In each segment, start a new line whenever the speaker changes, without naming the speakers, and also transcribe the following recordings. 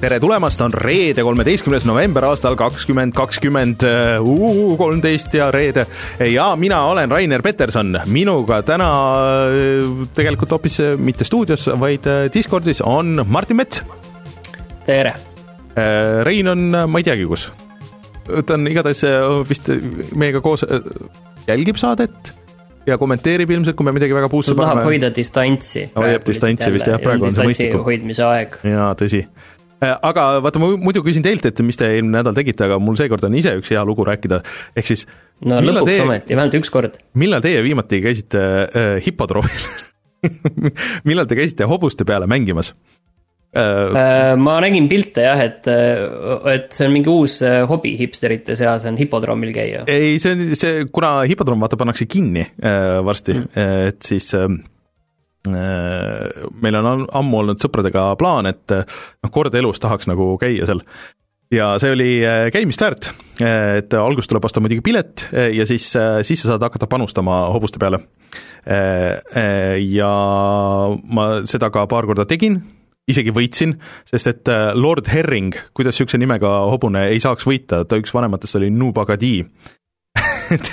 tere tulemast, on reede, kolmeteistkümnes november aastal kakskümmend kakskümmend, kolmteist ja reede. ja mina olen Rainer Peterson, minuga täna äh, tegelikult hoopis äh, mitte stuudios, vaid äh, Discordis on Martin Mets.
tere!
Rein on, ma ei teagi, kus. ta on igatahes vist meiega koos, jälgib saadet ja kommenteerib ilmselt, kui me midagi väga puusse
paneme. ta tahab hoida distantsi.
hoiab distantsi vist jah, praegu on see mõistlikum.
hoidmise aeg.
jaa, tõsi Äh, aga vaata, ma muidu küsin teilt, et mis te eelmine nädal tegite, aga mul seekord on ise üks hea lugu rääkida, ehk siis
no lõpuks teie, ometi, vähemalt üks kord.
millal teie viimati käisite äh, hipodroomil millal te käisite hobuste peale mängimas
äh,? Ma nägin pilte jah, et, et see on mingi uus äh, hobi hipsterite seas, on hipodroomil käia.
ei, see on see, kuna hipodroom vaata pannakse kinni äh, varsti mm., et siis äh, Äh, meil on ammu olnud sõpradega plaan, et äh, noh, kord elus tahaks nagu käia seal. ja see oli äh, käimist väärt, et alguses tuleb osta muidugi pilet ja siis, siis sa saad hakata panustama hobuste peale. Ja ma seda ka paar korda tegin, isegi võitsin, sest et Lord Herring, kuidas niisuguse nimega hobune ei saaks võita, ta üks vanematest oli Nubagadi et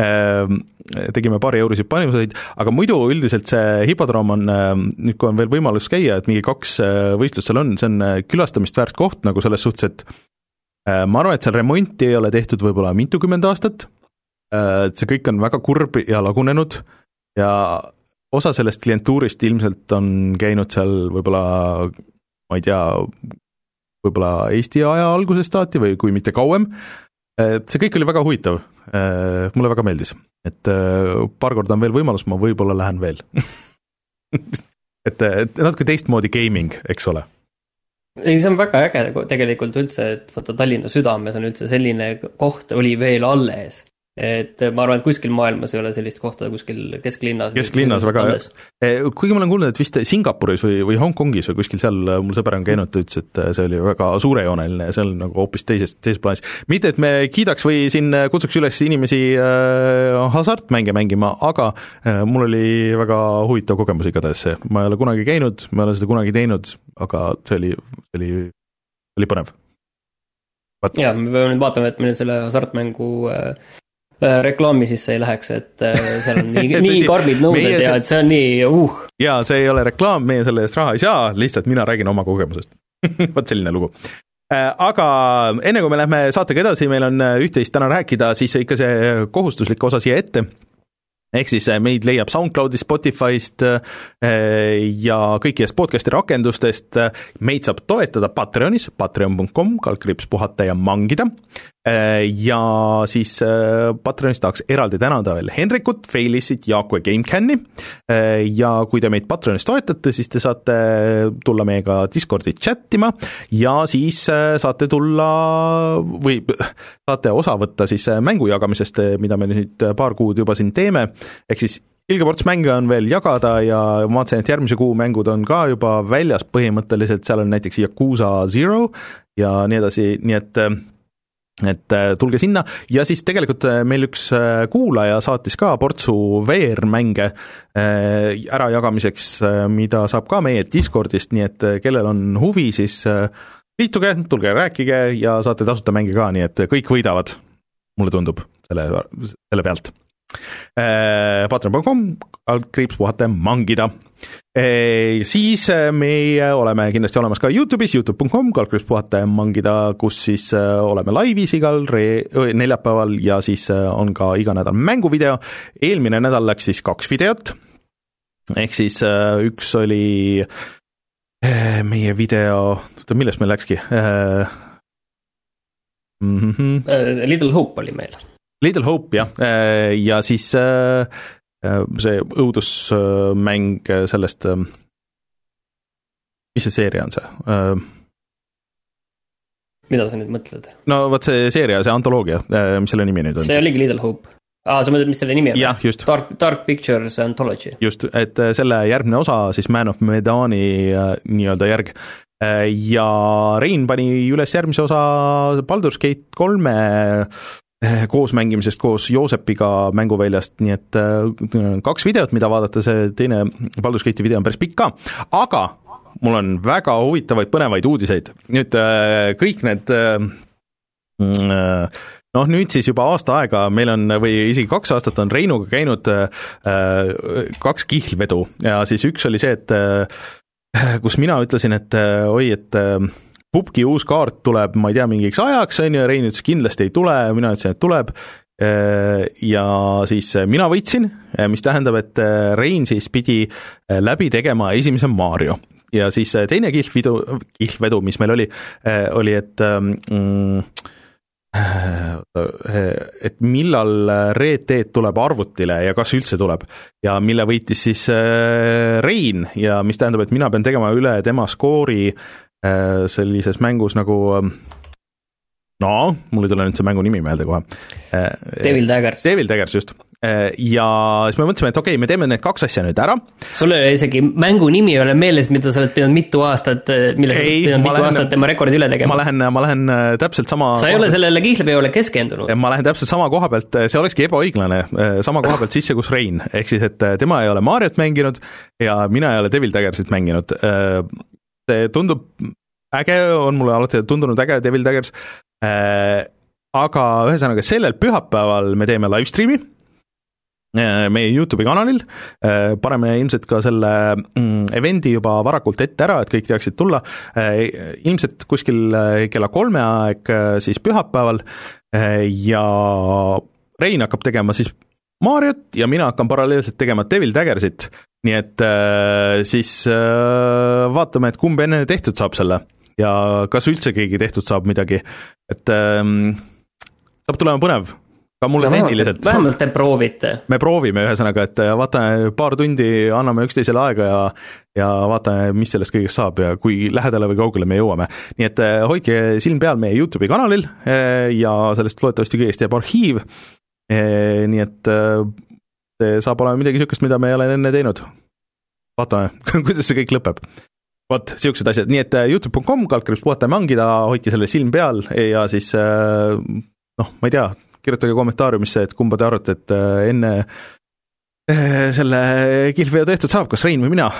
ähm, tegime paari eurosid panuseid, aga muidu üldiselt see hipodroom on, ähm, nüüd kui on veel võimalus käia, et mingi kaks äh, võistlust seal on, see on äh, külastamist väärt koht nagu selles suhtes, et äh, ma arvan, et seal remonti ei ole tehtud võib-olla mitukümmend aastat, see kõik on väga kurb ja lagunenud ja osa sellest klientuurist ilmselt on käinud seal võib-olla, ma ei tea, võib-olla Eesti aja algusest saati või kui mitte kauem, et see kõik oli väga huvitav, mulle väga meeldis, et äh, paar korda on veel võimalus, ma võib-olla lähen veel. Et, et natuke teistmoodi gaming, eks ole.
Ei, see on väga äge tegelikult üldse, et vaata Tallinna südames on üldse selline koht oli veel alles et ma arvan, et kuskil maailmas ei ole sellist kohta kuskil kesklinnas.
kesklinnas väga, eh, kuigi ma olen kuulnud, et vist Singapuris või, või Hongkongis või kuskil seal mul sõber on käinud, ta ütles, et see oli väga suurejooneline ja see on nagu hoopis teises, teises plaanis. mitte, et me kiidaks või siin kutsuks üles inimesi äh, hasartmänge mängima, aga äh, mul oli väga huvitav kogemus igatahes see, ma ei ole kunagi käinud, ma ei ole seda kunagi teinud, aga see oli, see oli, oli põnev.
jaa, me peame nüüd vaatama, et meil selle hasartmängu Äh, reklaami sisse ei läheks, et äh, seal on nii nii karmid nõuded meie ja et see on nii uh.
jaa, see ei ole reklaam, meie selle eest raha ei saa, lihtsalt mina räägin oma kogemusest. Vot selline lugu. Äh, aga enne kui me lähme saatega edasi, meil on üht-teist täna rääkida, siis ikka see kohustuslik osa siia ette. Ehk siis äh, meid leiab SoundCloudist, Spotify'st äh, ja kõikidest podcast'i rakendustest, meid saab toetada Patreonis, patreon.com, kaldkriips puhata ja mangida, äh, ja siis Patreonis tahaks eraldi tänada veel Henrikut, Feilissit, Jaaku ja GameCami ja kui te meid Patreonis toetate, siis te saate tulla meiega Discordi chat ima ja siis saate tulla või saate osa võtta siis mängu jagamisest, mida me nüüd paar kuud juba siin teeme, ehk siis ilge ports mänge on veel jagada ja ma vaatasin, et järgmise kuu mängud on ka juba väljas põhimõtteliselt, seal on näiteks Yakuusa Zero ja nii edasi, nii et et äh, tulge sinna ja siis tegelikult äh, meil üks äh, kuulaja saatis ka portsu VR-mänge ärajagamiseks, mida saab ka meie Discordist, nii et kellel on huvi, siis liituge, tulge rääkige ja saate tasuta mänge ka, nii et kõik võidavad, mulle tundub, selle, selle pealt patreon.com, altkriips puhata mangida. Äh, siis äh, meie oleme kindlasti olemas ka Youtube'is, Youtube.com, kaldkriips puhata ja mangida, kus siis oleme laivis igal re-, neljapäeval ja siis on ka iga nädal mänguvideo. eelmine nädal läks siis kaks videot, ehk siis üks oli meie video, oota millest meil läkski?
Mm -hmm. Little Hope oli meil
Little Hope jah, äh, ja siis äh, äh, see õudusmäng sellest, mis see seeria on see?
mida sa nüüd mõtled?
no vot see seeria, see antoloogia, mis selle nimi nüüd on?
see oligi Little Hope. aa, sa mõtled, mis selle nimi on? Dark, Dark Pictures Anthology.
just, et selle järgmine osa siis Man of Medani nii-öelda järg ja Rein pani üles järgmise osa Baldur's Gate kolme Eh, koosmängimisest koos Joosepiga mänguväljast, nii et äh, kaks videot, mida vaadata, see teine Baldur's Gate'i video on päris pikk ka, aga mul on väga huvitavaid, põnevaid uudiseid. nüüd kõik need mm, noh, nüüd siis juba aasta aega meil on, või isegi kaks aastat on Reinuga käinud kaks kihlvedu ja siis üks oli see, et kus mina ütlesin, et oi, et pubgi uus kaart tuleb, ma ei tea, mingiks ajaks, on ju, Rein ütles kindlasti ei tule, mina ütlesin, et tuleb, äh, ja siis mina võitsin, mis tähendab, et äh, Rein siis pidi läbi tegema esimese Mario. ja siis teine kihlvedu, kihlvedu, mis meil oli, oli, et mm, et millal Red Dead tuleb arvutile ja kas üldse tuleb ja mille võitis siis äh, Rein ja mis tähendab, et mina pean tegema üle tema skoori äh, sellises mängus nagu no mul ei tule nüüd see mängu nimi meelde kohe.
Äh, Devil Daggers.
Devil Daggers, just Äh, ja siis me mõtlesime, et okei okay,, me teeme need kaks asja nüüd ära.
sul ei ole isegi mängu nimi ei ole meeles, mida sa oled pidanud mitu aastat, mille sa oled pidanud mitu lähen, aastat tema rekordi üle tegema.
ma lähen, ma lähen äh, täpselt sama
sa ei ole sellele kihlveole keskendunud.
ma lähen täpselt sama koha pealt, see olekski ebaõiglane, äh, sama koha pealt sisse, kus Rein, ehk siis, et tema ei ole Mariot mänginud ja mina ei ole Devil Daggersit mänginud. See tundub äge, on mulle alati tundunud äge, Devil Daggers, aga ühesõnaga sellel pühapäeval me teeme live stream'i Äh, meie Youtube'i kanalil, äh, paneme ilmselt ka selle mm, event'i juba varakult ette ära, et kõik teaksid tulla, äh, ilmselt kuskil kella kolme aeg siis pühapäeval. Ja Rein hakkab tegema siis Mariot ja mina hakkan paralleelselt tegema Devil Daggersit, nii et siis vaatame, et kumb enne tehtud saab selle ja kas üldse keegi tehtud saab midagi, et ähm, saab tulema põnev ka mulle tehniliselt.
vähemalt te proovite.
me proovime, ühesõnaga, et äh, vaatame paar tundi, anname üksteisele aega ja ja vaatame, mis sellest kõigest saab ja kui lähedale või kaugele me jõuame. nii et äh, hoidke silm peal meie Youtube'i kanalil äh, ja sellest loodetavasti kõigest jääb arhiiv, nii et see saab olema midagi niisugust, mida me ei ole enne teinud. vaatame kuidas see kõik lõpeb vot, niisugused asjad, nii et Youtube.com, kaldkriips puhata ja mangida, hoidke selle silm peal ja siis noh, ma ei tea, kirjutage kommentaariumisse, et kumba te arvate, et äh, enne äh, selle kihlveo tehtud saab, kas Rein või mina?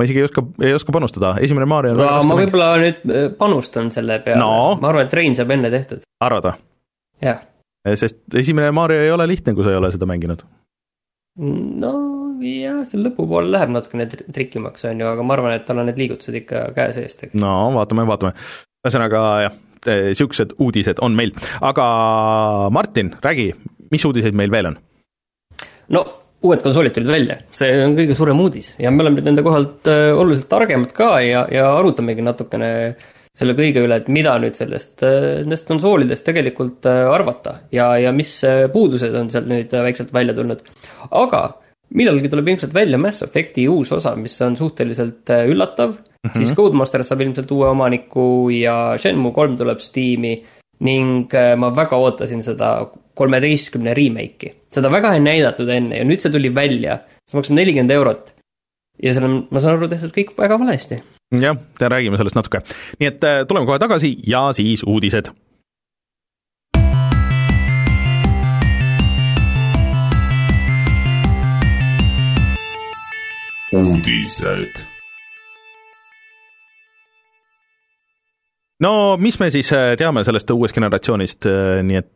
ma isegi ei oska, ei oska panustada, esimene Mario
no, ma võib-olla nüüd äh, panustan selle peale no., ma arvan, et Rein saab enne tehtud.
arvad või?
jah.
Sest esimene Mario ei ole lihtne, kui sa ei ole seda mänginud.
no jah, seal lõpupoole läheb natukene trikimaks, on ju, aga ma arvan, et tal on need liigutused ikka käe sees tegelikult.
no vaatame, vaatame. ühesõnaga jah niisugused eh, uudised on meil, aga Martin, räägi, mis uudiseid meil veel on?
no uued konsoolid tulid välja, see on kõige suurem uudis ja me oleme nüüd nende kohalt eh, oluliselt targemad ka ja, ja arutamegi natukene selle kõige üle, et mida nüüd sellest, eh, nendest konsoolidest tegelikult arvata ja, ja mis puudused on sealt nüüd väikselt välja tulnud. aga millalgi tuleb ilmselt välja Mass Effect'i uus osa, mis on suhteliselt üllatav mm, -hmm. siis Codemaster saab ilmselt uue omaniku ja Shenmue kolm tuleb Steam'i ning äh, ma väga ootasin seda kolmeteistkümne remake'i. seda väga ei näidatud enne ja nüüd see tuli välja, see maksab nelikümmend eurot. ja seal on, ma saan aru, tehtud kõik väga valesti.
Jah, räägime sellest natuke. nii et äh, tuleme kohe tagasi ja siis uudised uudised no mis me siis äh, teame sellest uuest generatsioonist, äh, nii et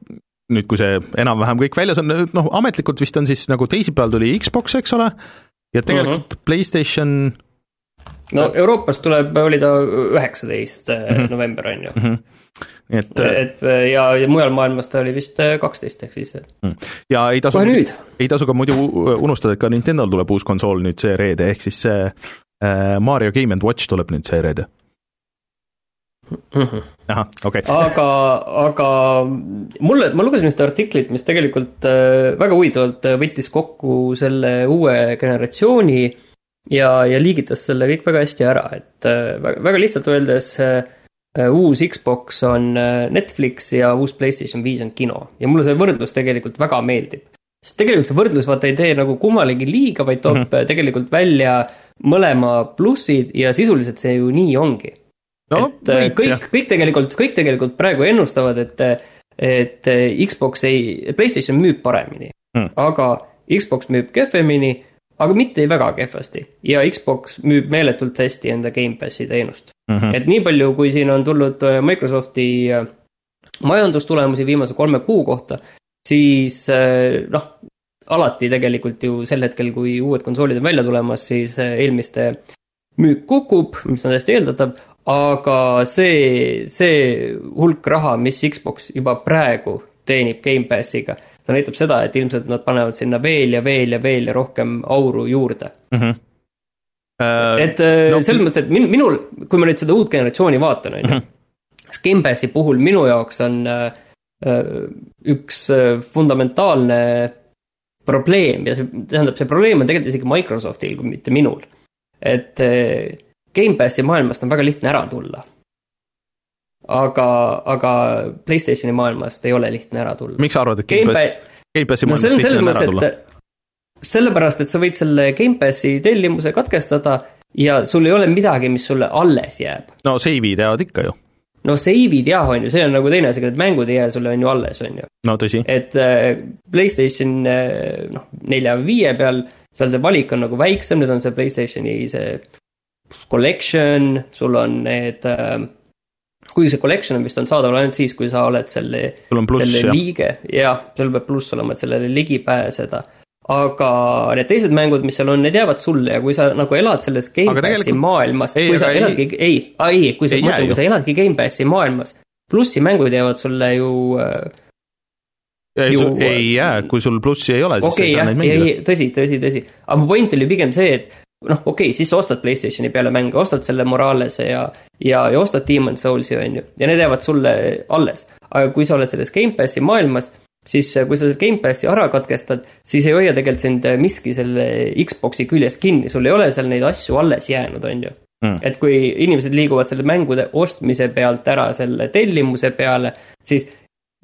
nüüd, kui see enam-vähem kõik väljas on, noh, ametlikult vist on siis nagu teisipäeval tuli Xbox, eks ole, ja tegelikult mm -hmm. PlayStation
no Euroopas tuleb, oli ta üheksateist mm -hmm. november, on ju mm. -hmm et, et ja, ja mujal maailmas ta oli vist kaksteist, ehk siis.
Mhm. ja ei tasu, ei tasu ka muidu unustada, et ka Nintendo'l tuleb uus konsool nüüd see reede, ehk siis see Mario Game and Watch tuleb nüüd see reede.
-hmm.
ahah, okei okay..
aga, aga mulle, ma lugesin ühte artiklit, mis tegelikult äh, väga huvitavalt äh, võttis kokku selle uue generatsiooni ja, ja liigitas selle kõik väga hästi ära, et äh, väga, väga lihtsalt öeldes uus Xbox on Netflix ja uus Playstation viis on kino ja mulle see võrdlus tegelikult väga meeldib. sest tegelikult see võrdlus vaata ei tee nagu kummalegi liiga, vaid toob mm -hmm. tegelikult välja mõlema plussid ja sisuliselt see ju nii ongi no, et äh, võits, kõik, kõik tegelikult, kõik tegelikult praegu ennustavad, et, et äh, Xbox ei, Playstation müüb paremini mm., aga Xbox müüb kehvemini aga mitte väga kehvasti ja Xbox müüb meeletult hästi enda Gamepassi teenust mm. -hmm. et nii palju, kui siin on tulnud äh, Microsofti äh, majandustulemusi viimase kolme kuu kohta, siis äh, noh, alati tegelikult ju sel hetkel, kui uued konsoolid on välja tulemas, siis eelmiste müük kukub, mis on täiesti eeldatav, aga see, see hulk raha, mis Xbox juba praegu teenib Gamepassiga see näitab seda, et ilmselt nad panevad sinna veel ja veel ja veel ja rohkem auru juurde mm. -hmm. Uh, et äh, no, selles mõttes, et min-, minul, kui ma nüüd seda uut generatsiooni vaatan, on ju, mhm. siis Gamepassi puhul minu jaoks on uh, üks fundamentaalne probleem ja see, tähendab, see probleem on tegelikult isegi Microsoftil, kui mitte minul. et uh, Gamepassi maailmast on väga lihtne ära tulla aga, aga Playstationi maailmast ei ole lihtne ära tulla.
miks sa arvad, et Gamepass, Gamepassi maailmast no, lihtne on ära tulla?
sellepärast, et sa võid selle Gamepassi tellimuse katkestada ja sul ei ole midagi, mis sulle alles jääb.
no save'id jäävad ikka ju.
no save'id jah, on ju, see on nagu teine asi, need mängud ei jää sulle on ju alles, on ju.
no tõsi.
et äh, Playstation äh, noh, nelja või viie peal, seal see valik on nagu väiksem, nüüd on see Playstationi see collection, sul on need äh, kuigi see collection on vist on saadaval ainult siis, kui sa oled selle, selle jah. liige, jah, sul peab pluss olema, et sellele ligi pääseda. aga need teised mängud, mis seal on, need jäävad sulle ja kui sa nagu elad selles Gamepassi maailmas, kui sa eladki, ei, ei, kui sa, mõtlen, kui sa eladki Gamepassi maailmas, plussi mängud jäävad sulle ju äh,
ei, ju... ei jää, kui sul plussi ei ole, siis okay, sa ei saa neid mängida.
tõsi, tõsi, tõsi, aga mu point oli pigem see, et noh, okei okay,, siis sa ostad Playstationi peale mänge, ostad selle Moralese ja, ja, ja ostad Demon Souls'i, on ju, ja need jäävad sulle alles. aga kui sa oled selles Gamepassi maailmas, siis kui sa selle Gamepassi ära katkestad, siis ei hoia tegelikult sind miski selle Xbox'i küljes kinni, sul ei ole seal neid asju alles jäänud, on ju mm.. et kui inimesed liiguvad selle mängude ostmise pealt ära selle tellimuse peale, siis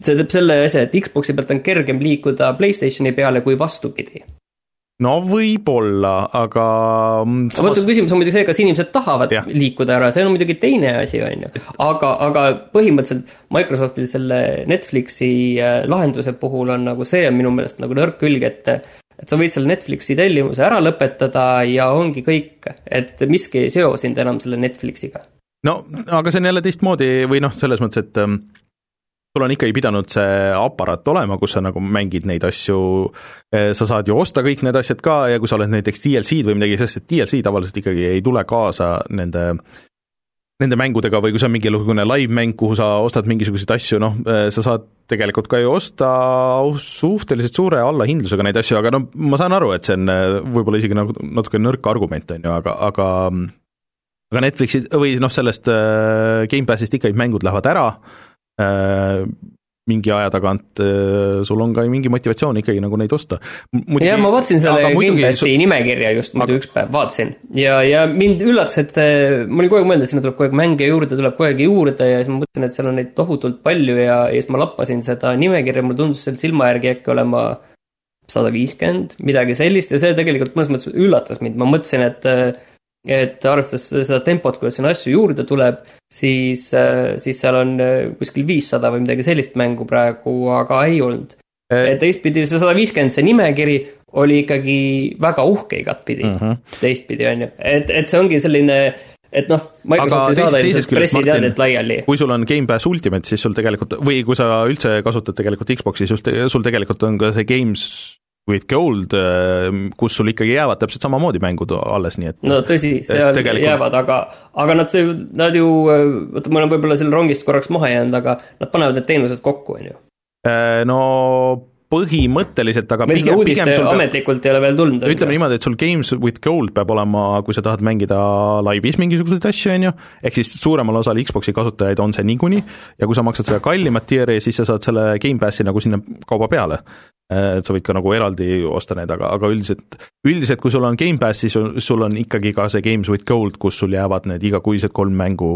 see teeb selle asja, et Xbox'i pealt on kergem liikuda Playstationi peale kui vastupidi
no võib-olla, aga
mm, samas.... vot küsimus on muidugi see, kas inimesed tahavad ja. liikuda ära, see on muidugi teine asi, on ju. aga, aga põhimõtteliselt Microsoftil selle Netflixi äh, lahenduse puhul on nagu see on minu meelest nagu nõrk külg, et et sa võid selle Netflixi tellimuse ära lõpetada ja ongi kõik, et miski ei seo sind enam selle Netflixiga.
no aga see on jälle teistmoodi või noh, selles mõttes, et ähm, sul on ikkagi pidanud see aparaat olema, kus sa nagu mängid neid asju, eh, sa saad ju osta kõik need asjad ka ja kui sa oled näiteks DLC-d või midagi, sest et DLC tavaliselt ikkagi ei tule kaasa nende nende mängudega või kui see on mingisugune live-mäng, kuhu sa ostad mingisuguseid asju, noh, eh, sa saad tegelikult ka ju osta suhteliselt suure allahindlusega neid asju, aga no ma saan aru, et see on eh, võib-olla isegi nagu natuke nõrk argument, on ju, aga, aga aga Netflixi või noh, sellest Gamepassist ikkagi mängud lähevad ära äh,, mingi aja tagant äh, sul on ka mingi motivatsioon ikkagi nagu neid osta.
jah, ma vaatasin selle Gamepassi su... nimekirja just muidu aga... üks päev, vaatasin. Ja, ja mind üllatas, et äh, ma olin kogu aeg mõelnud, et sinna tuleb kogu aeg mänge juurde, tuleb kogu aeg juurde ja siis ma mõtlesin, et seal on neid tohutult palju ja, ja siis ma lappasin seda nimekirja, mulle tundus seal silma järgi äkki olema sada viiskümmend, midagi sellist. Ja see tegelikult mõnes mõttes üllatas mind, ma mõtlesin, et et arvestades seda tempot, kuidas sinna asju juurde tuleb, siis, äh, siis seal on äh, kuskil viissada või midagi sellist mängu praegu, aga ei olnud. et teistpidi see sada viiskümmend, see nimekiri oli ikkagi väga uhke igatpidi mm, -hmm. teistpidi on ju, et, et see ongi selline et noh, Microsoft ei saada ilmselt pressiteadet laiali.
kui sul on Gamepass Ultimate, siis sul tegelikult, või kui sa üldse kasutad tegelikult Xbox'i, sul, sul tegelikult on ka see Games with Gold, äh, kus sul ikkagi jäävad täpselt samamoodi mängud alles, nii et
no tõsi, seal tegelikult... jäävad, aga, aga nad, nad ju, vaata, ma olen võib-olla selle rongist korraks maha jäänud, aga nad panevad need teenused kokku, on ju.
Äh, no põhimõtteliselt, aga
meil seda uudist ametlikult ei ole veel tulnud.
ütleme niimoodi, et sul Games with Gold peab olema, kui sa tahad mängida laivis mingisuguseid asju, on ju, ehk siis suuremal osal Xbox'i kasutajaid on see niikuinii, ja kui sa maksad seda kallimat tier'i, siis sa saad selle Gamepassi nagu sinna kauba peale. Äh, et sa võid ka nagu eraldi osta need, aga, aga üldiselt, üldiselt kui sul on Gamepass, siis sul, sul on ikkagi ka see Games with Gold, kus sul jäävad need igakuised kolm mängu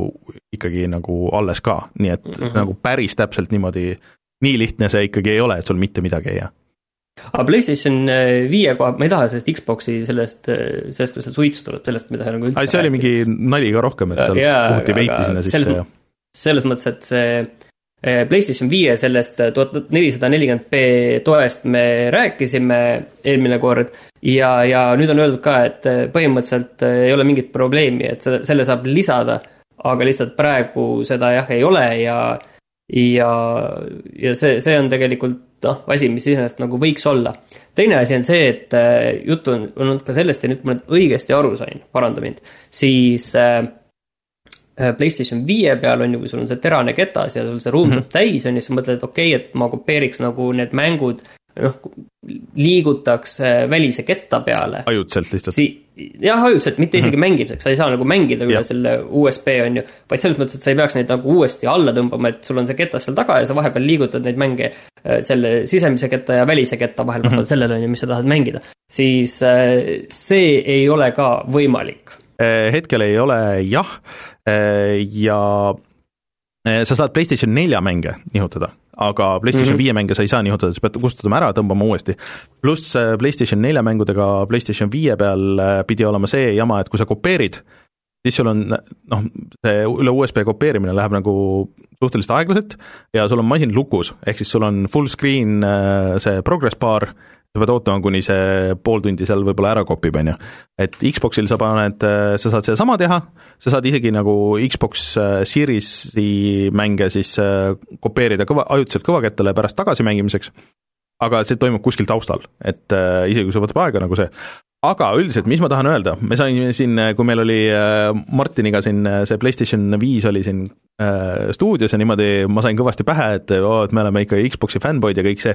ikkagi nagu alles ka, nii et mm -hmm. nagu päris täpselt niimoodi nii lihtne see ikkagi ei ole, et sul mitte midagi ei jää.
Aga PlayStation äh, viie koha, ma ei taha sellest Xbox'i sellest, äh, sellest, kus seal suits tuleb, sellest ma ei taha nagu üldse
see oli mingi nali ka rohkem, et seal puhuti veipi sinna sisse ja
selles mõttes, et see PlayStation viie sellest tuhat nelisada nelikümmend B toest me rääkisime eelmine kord. ja, ja nüüd on öeldud ka, et põhimõtteliselt ei ole mingit probleemi, et selle saab lisada. aga lihtsalt praegu seda jah ei ole ja, ja, ja see, see on tegelikult noh, asi, mis iseenesest nagu võiks olla. teine asi on see, et juttu on olnud ka sellest ja nüüd ma nüüd õigesti aru sain, paranda mind, siis äh, PlayStation viie peal on ju, kui sul on see terane ketas ja sul see ruum mm -hmm. saab täis, on ju, siis mõtled, et okei okay,, et ma kopeeriks nagu need mängud noh, liigutaks välise ketta peale.
ajutiselt lihtsalt
si? jah, ajutiselt, mitte isegi mm -hmm. mängimiseks, sa ei saa nagu mängida üle selle USB on ju, vaid selles mõttes, et sa ei peaks neid nagu uuesti alla tõmbama, et sul on see ketas seal taga ja sa vahepeal liigutad neid mänge äh, selle sisemise ketta ja välise ketta vahel vastavalt mm -hmm. sellele on ju, mis sa tahad mängida. siis äh, see ei ole ka võimalik.
Äh, hetkel ei ole jah, ja sa saad PlayStation nelja mänge nihutada aga PlayStation viie mm -hmm. mänge sa ei saa nihutada, sa pead kustutama ära, tõmbama uuesti. pluss äh, PlayStation nelja mängudega PlayStation viie peal äh, pidi olema see jama, et kui sa kopeerid, siis sul on noh, see üle USB kopeerimine läheb nagu suhteliselt aeglaselt ja sul on masin lukus, ehk siis sul on full screen äh, see progress bar sa pead ootama, kuni see pool tundi seal võib-olla ära kopib, on ju. et Xboxil sa paned, sa saad sedasama teha, sa saad isegi nagu Xbox äh, Series'i mänge siis äh, kopeerida kõva, ajutiselt kõvakettale pärast tagasimängimiseks, aga see toimub kuskil taustal, et äh, isegi kui see võtab aega nagu see, aga üldiselt, mis ma tahan öelda, me saime siin, kui meil oli Martiniga siin see PlayStation viis oli siin stuudios ja niimoodi ma sain kõvasti pähe, et oo, et me oleme ikka Xbox'i fännboid ja kõik see,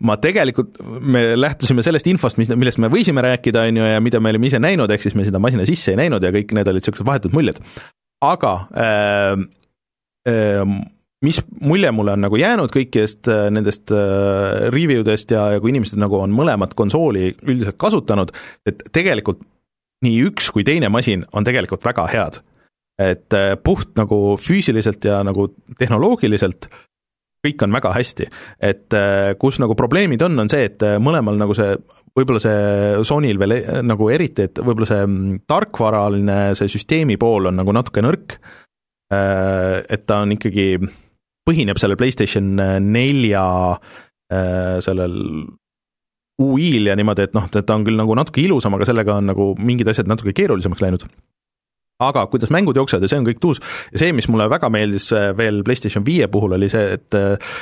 ma tegelikult, me lähtusime sellest infost, mis, millest me võisime rääkida, on ju, ja mida me olime ise näinud, ehk siis me seda masina sisse ei näinud ja kõik need olid niisugused vahetud muljed. aga äh, äh, mis mulje mulle on nagu jäänud kõikidest äh, nendest äh, review dest ja, ja kui inimesed nagu on mõlemat konsooli üldiselt kasutanud, et tegelikult nii üks kui teine masin on tegelikult väga head. et äh, puht nagu füüsiliselt ja nagu tehnoloogiliselt kõik on väga hästi. et äh, kus nagu probleemid on, on see, et äh, mõlemal nagu see, võib-olla see Sonyl veel äh, nagu eriti, et võib-olla see mm, tarkvaraline, see süsteemi pool on nagu natuke nõrk, et ta on ikkagi, põhineb sellel PlayStation nelja sellel UI-l ja niimoodi, et noh, ta on küll nagu natuke ilusam, aga sellega on nagu mingid asjad natuke keerulisemaks läinud aga kuidas mängud jooksevad ja see on kõik tuus, ja see, mis mulle väga meeldis äh, veel PlayStation viie puhul, oli see, et äh,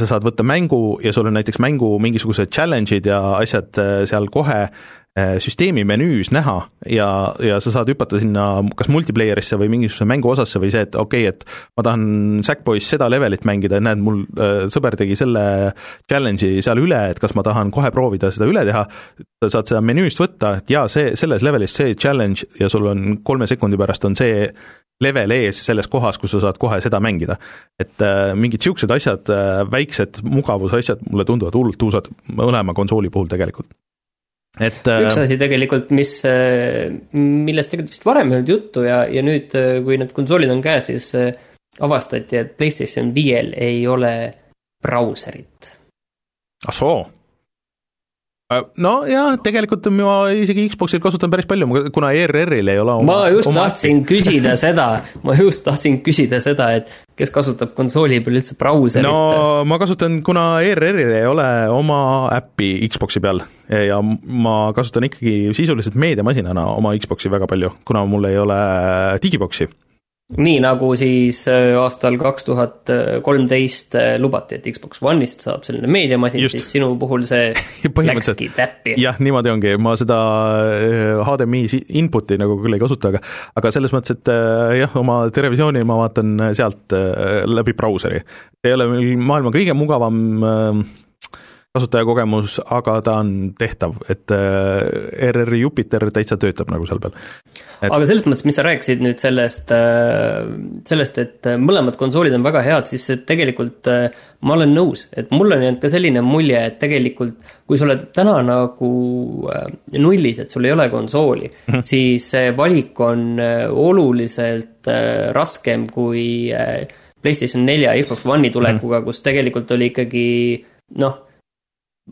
sa saad võtta mängu ja sul on näiteks mängu mingisugused challenge'id ja asjad äh, seal kohe Äh, süsteemi menüüs näha ja, ja sa saad hüpata sinna kas multiplayer'isse või mingisuguse mängu osasse või see, et okei okay,, et ma tahan Sackboy's seda levelit mängida, näed, mul äh, sõber tegi selle challenge'i seal üle, et kas ma tahan kohe proovida seda üle teha, sa saad seda menüüst võtta, et jaa, see, selles levelis see challenge ja sul on kolme sekundi pärast on see level ees selles kohas, kus sa saad kohe seda mängida. et äh, mingid niisugused asjad äh,, väiksed mugavusasjad mulle tunduvad hullult tuusad mõlema konsooli puhul tegelikult
et üks äh, asi tegelikult, mis, äh, millest tegelikult vist varem ei olnud juttu ja, ja nüüd, äh, kui need konsoolid on käes, siis avastati, et PlayStation viiel ei ole brauserit.
ah soo Äh, nojah, tegelikult ma isegi Xboxil kasutan päris palju, kuna ERR-il ei ole
oma ma just oma tahtsin küsida seda, ma just tahtsin küsida seda, et kes kasutab konsooli peal üldse brauserit?
no ma kasutan, kuna ERR-il ei ole oma äppi Xboxi peal ja ma kasutan ikkagi sisuliselt meediamasinana oma Xboxi väga palju, kuna mul ei ole digiboksi
nii nagu siis äh, aastal kaks tuhat kolmteist äh, lubati, et Xbox One'ist saab selline meediamasin, siis sinu puhul see läkski täppi.
jah, niimoodi ongi, ma seda HDMI äh, input'i nagu küll ei kasuta, aga aga selles mõttes, et jah, oma televisiooni ma vaatan sealt läbi brauseri. ei ole maailma kõige mugavam kasutajakogemus, aga ta on tehtav, et RR Jupiter täitsa töötab nagu seal peal
et.... aga selles mõttes, mis sa rääkisid nüüd sellest, äh, sellest, et mõlemad konsoolid on väga head, siis tegelikult äh, ma olen nõus, et mul on jäänud ka selline mulje, et tegelikult kui sa oled täna nagu äh, nullis, et sul ei ole konsooli mm, -hmm. siis see valik on oluliselt raskem kui PlayStation nelja ja Xbox One'i tulekuga mm, -hmm. kus tegelikult oli ikkagi noh,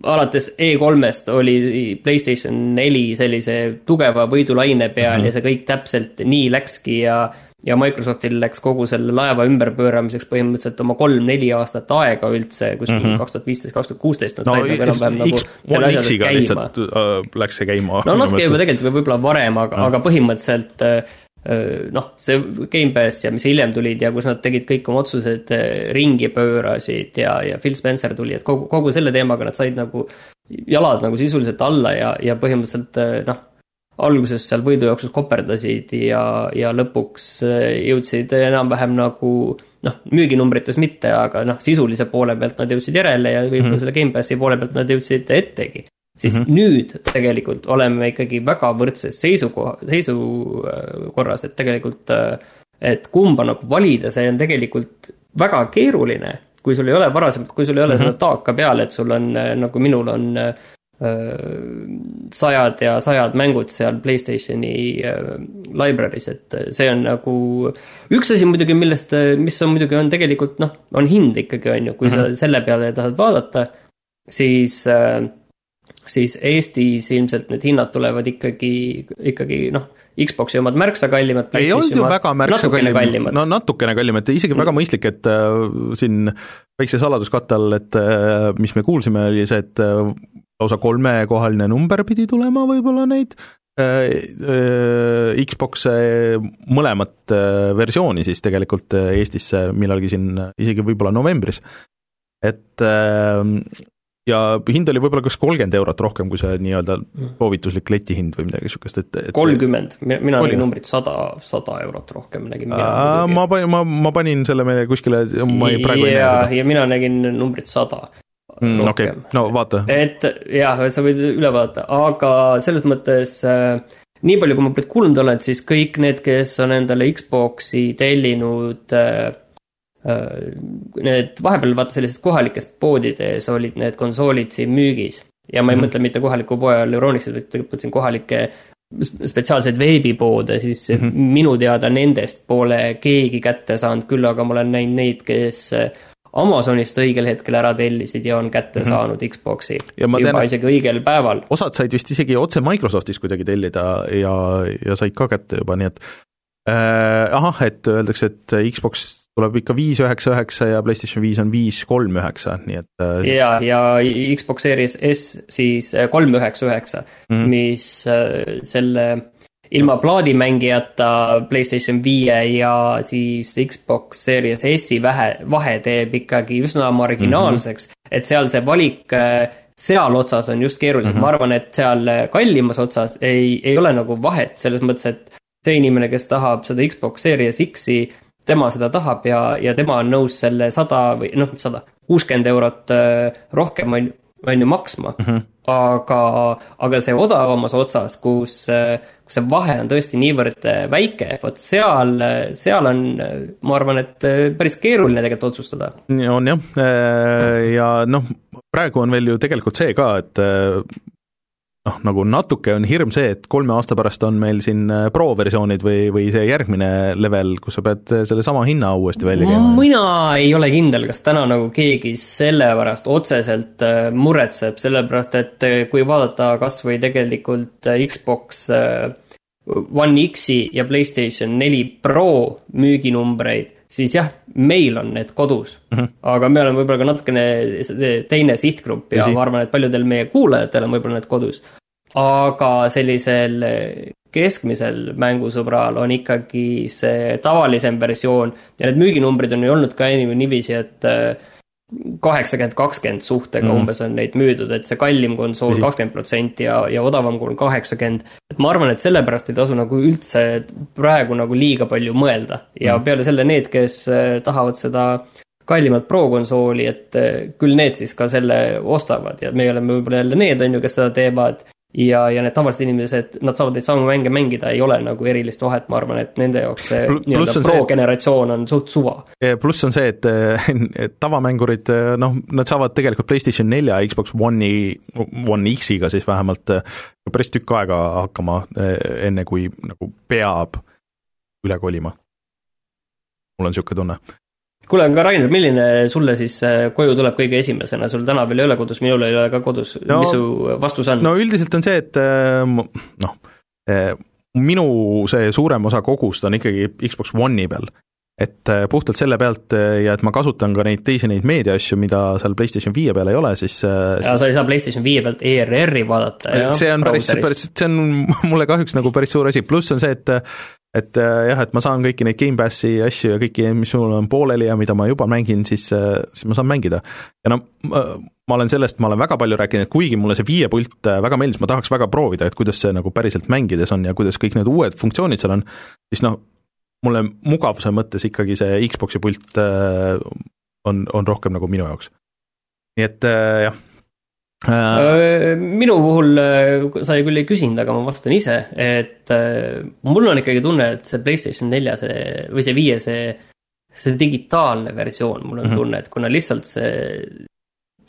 alates E3-st oli Playstation neli sellise tugeva võidulaine peal mm -hmm. ja see kõik täpselt nii läkski ja ja Microsoftil läks kogu selle laeva ümberpööramiseks põhimõtteliselt oma kolm-neli aastat aega üldse, kuskil mhm. kaks tuhat viisteist, kaks tuhat kuusteist nad said nagu enam-vähem nagu selle asjadest käima.
Äh, läks see käima.
no natuke juba tegelikult võib-olla varem, aga, aga põhimõtteliselt äh, noh, see Gamepass ja mis hiljem tulid ja kus nad tegid kõik oma otsused ringi pöörasid ja, ja Phil Spencer tuli, et kogu, kogu selle teemaga nad said nagu jalad nagu sisuliselt alla ja, ja põhimõtteliselt noh, alguses seal võidujooksus koperdasid ja, ja lõpuks jõudsid enam-vähem nagu noh, müüginumbrites mitte, aga noh, sisulise poole pealt nad jõudsid järele ja võib-olla mm -hmm. selle Gamepassi poole pealt nad jõudsid ettegi siis mm -hmm. nüüd tegelikult oleme ikkagi väga võrdses seisukoha, seisukorras, et tegelikult, äh, et kumba nagu valida, see on tegelikult väga keeruline. kui sul ei ole varasemalt, kui sul ei ole mm -hmm. seda taaka peal, et sul on äh, nagu minul on äh, sajad ja sajad mängud seal Playstationi library's, et see on nagu üks asi muidugi, millest, mis on muidugi, on tegelikult noh, on hind ikkagi, on ju, kui mm -hmm. sa selle peale tahad vaadata, siis äh, siis Eestis ilmselt need hinnad tulevad ikkagi, ikkagi noh, Xbox'i omad märksa kallimad.
ei olnud ju väga märksa kallimad, no natukene kallimad, isegi väga mõistlik, et äh, siin väikse saladuskatte all, et äh, mis me kuulsime, oli see, et äh, lausa kolmekohaline number pidi tulema võib-olla neid äh, äh, Xbox'e mõlemat äh, versiooni siis tegelikult Eestisse millalgi siin isegi võib-olla novembris. et ja hind oli võib-olla kas kolmkümmend eurot rohkem kui see nii-öelda soovituslik letihind või midagi niisugust, et,
et kolmkümmend, mina nägin numbrit sada, sada eurot rohkem nägin mina
ma panin, ma, ma panin selle meile kuskile, ma ei, praegu ei
näe seda. ja mina nägin numbrit sada
mm,. okei okay., no vaata.
et jah, et sa võid üle vaadata, aga selles mõttes äh, nii palju, kui ma kuulnud olen, siis kõik need, kes on endale Xbox'i tellinud Äh, need vahepeal vaata sellistes kohalikes poodides olid need konsoolid siin müügis. ja ma ei mm mõtle mitte kohaliku poe all Euronixit, vaid tegelikult mõtlesin kohalikke spetsiaalseid veebipoode, siis mm -hmm. minu teada nendest pole keegi kätte saanud, küll aga ma olen näinud neid, kes Amazonist õigel hetkel ära tellisid ja on kätte mm -hmm. saanud Xbox'i juba tean, isegi õigel päeval.
osad said vist isegi otse Microsoftist kuidagi tellida ja, ja said ka kätte juba, nii et äh, ahah, et öeldakse, et Xbox tuleb ikka viis üheksa üheksa ja PlayStation viis on viis kolm üheksa, nii et.
Äh, ja, ja Xbox Series S siis äh, kolm üheksa üheksa, mhm. mis äh, selle ilma plaadimängijata PlayStation viie ja siis Xbox Series S-i vähe, vahe teeb ikkagi üsna marginaalseks mm, -hmm. et seal see valik seal otsas on just keerulisem mm, -hmm. ma arvan, et seal kallimas otsas ei, ei ole nagu vahet selles mõttes, et see inimene, kes tahab seda Xbox Series X-i tema seda tahab ja, ja tema on nõus selle sada või noh, sada, kuuskümmend eurot äh, rohkem on, on ju maksma mm. -hmm. aga, aga see odavamas otsas, kus, äh, kus see vahe on tõesti niivõrd äh, väike, vot seal, seal on, ma arvan, et päris keeruline tegelikult otsustada.
on jah, ja noh, praegu on veel ju tegelikult see ka, et noh, nagu natuke on hirm see, et kolme aasta pärast on meil siin äh, Pro versioonid või, või see järgmine level, kus sa pead äh, sellesama hinna uuesti välja käima.
mina ei ole kindel, kas täna nagu keegi selle pärast otseselt äh, muretseb, sellepärast et kui vaadata kas või tegelikult Xbox One X-i ja Playstation neli Pro müüginumbreid, siis jah, meil on need kodus mm. -hmm. aga me oleme võib-olla ka natukene teine sihtgrupp ja Esi. ma arvan, et paljudel meie kuulajatel on võib-olla need kodus. aga sellisel keskmisel mängusõbral on ikkagi see tavalisem versioon ja need müüginumbrid on ju olnud ka niiviisi, et kaheksakümmend, kakskümmend suhtega mm. umbes on neid müüdud, et see kallim konsool kakskümmend protsenti ja, ja odavam kujul kaheksakümmend. et ma arvan, et sellepärast ei tasu nagu üldse praegu nagu liiga palju mõelda ja mm. peale selle need, kes äh, tahavad seda kallimat Pro konsooli, et äh, küll need siis ka selle ostavad ja meie oleme võib-olla jälle need, on ju, kes seda teevad ja, ja need tavalised inimesed, nad saavad neid samu mänge mängida, ei ole nagu erilist vahet, ma arvan, et nende jaoks see nii-öelda pro-generatsioon on suht suva.
pluss on see, et, et tavamängurid, noh, nad saavad tegelikult PlayStation nelja ja Xbox One'i, One X-iga siis vähemalt päris tükk aega hakkama, enne kui nagu peab üle kolima. mul on niisugune tunne
kuule, aga Rainer, milline sulle siis äh, koju tuleb kõige esimesena, sul täna veel ei ole kodus, minul ei ole ka kodus no,, mis su vastus on?
no üldiselt on see, et äh, noh, äh, minu see suurem osa kogust on ikkagi Xbox One'i peal. et puhtalt selle pealt ja et ma kasutan ka neid teisi neid meediaasju, mida seal PlayStation viie peal ei ole, siis
ja sa ei saa PlayStation viie pealt ERR-i vaadata,
jah? see on päris, päris, see on mulle kahjuks nagu päris suur asi, pluss on see, et et äh, jah, et ma saan kõiki neid Gamepassi asju ja kõiki, mis mul on pooleli ja mida ma juba mängin, siis, äh, siis ma saan mängida. ja no ma olen sellest, ma olen väga palju rääkinud, kuigi mulle see viie pult äh, väga meeldis, ma tahaks väga proovida, et kuidas see nagu päriselt mängides on ja kuidas kõik need uued funktsioonid seal on, siis noh, mulle mugavuse mõttes ikkagi see Xbox'i pult on, on rohkem nagu minu jaoks. nii et jah
Äh, minu puhul äh, sa küll ei küsinud, aga ma vastan ise, et äh, mul on ikkagi tunne, et see Playstation nelja see või see viie see, see digitaalne versioon, mul on mm -hmm. tunne, et kuna lihtsalt see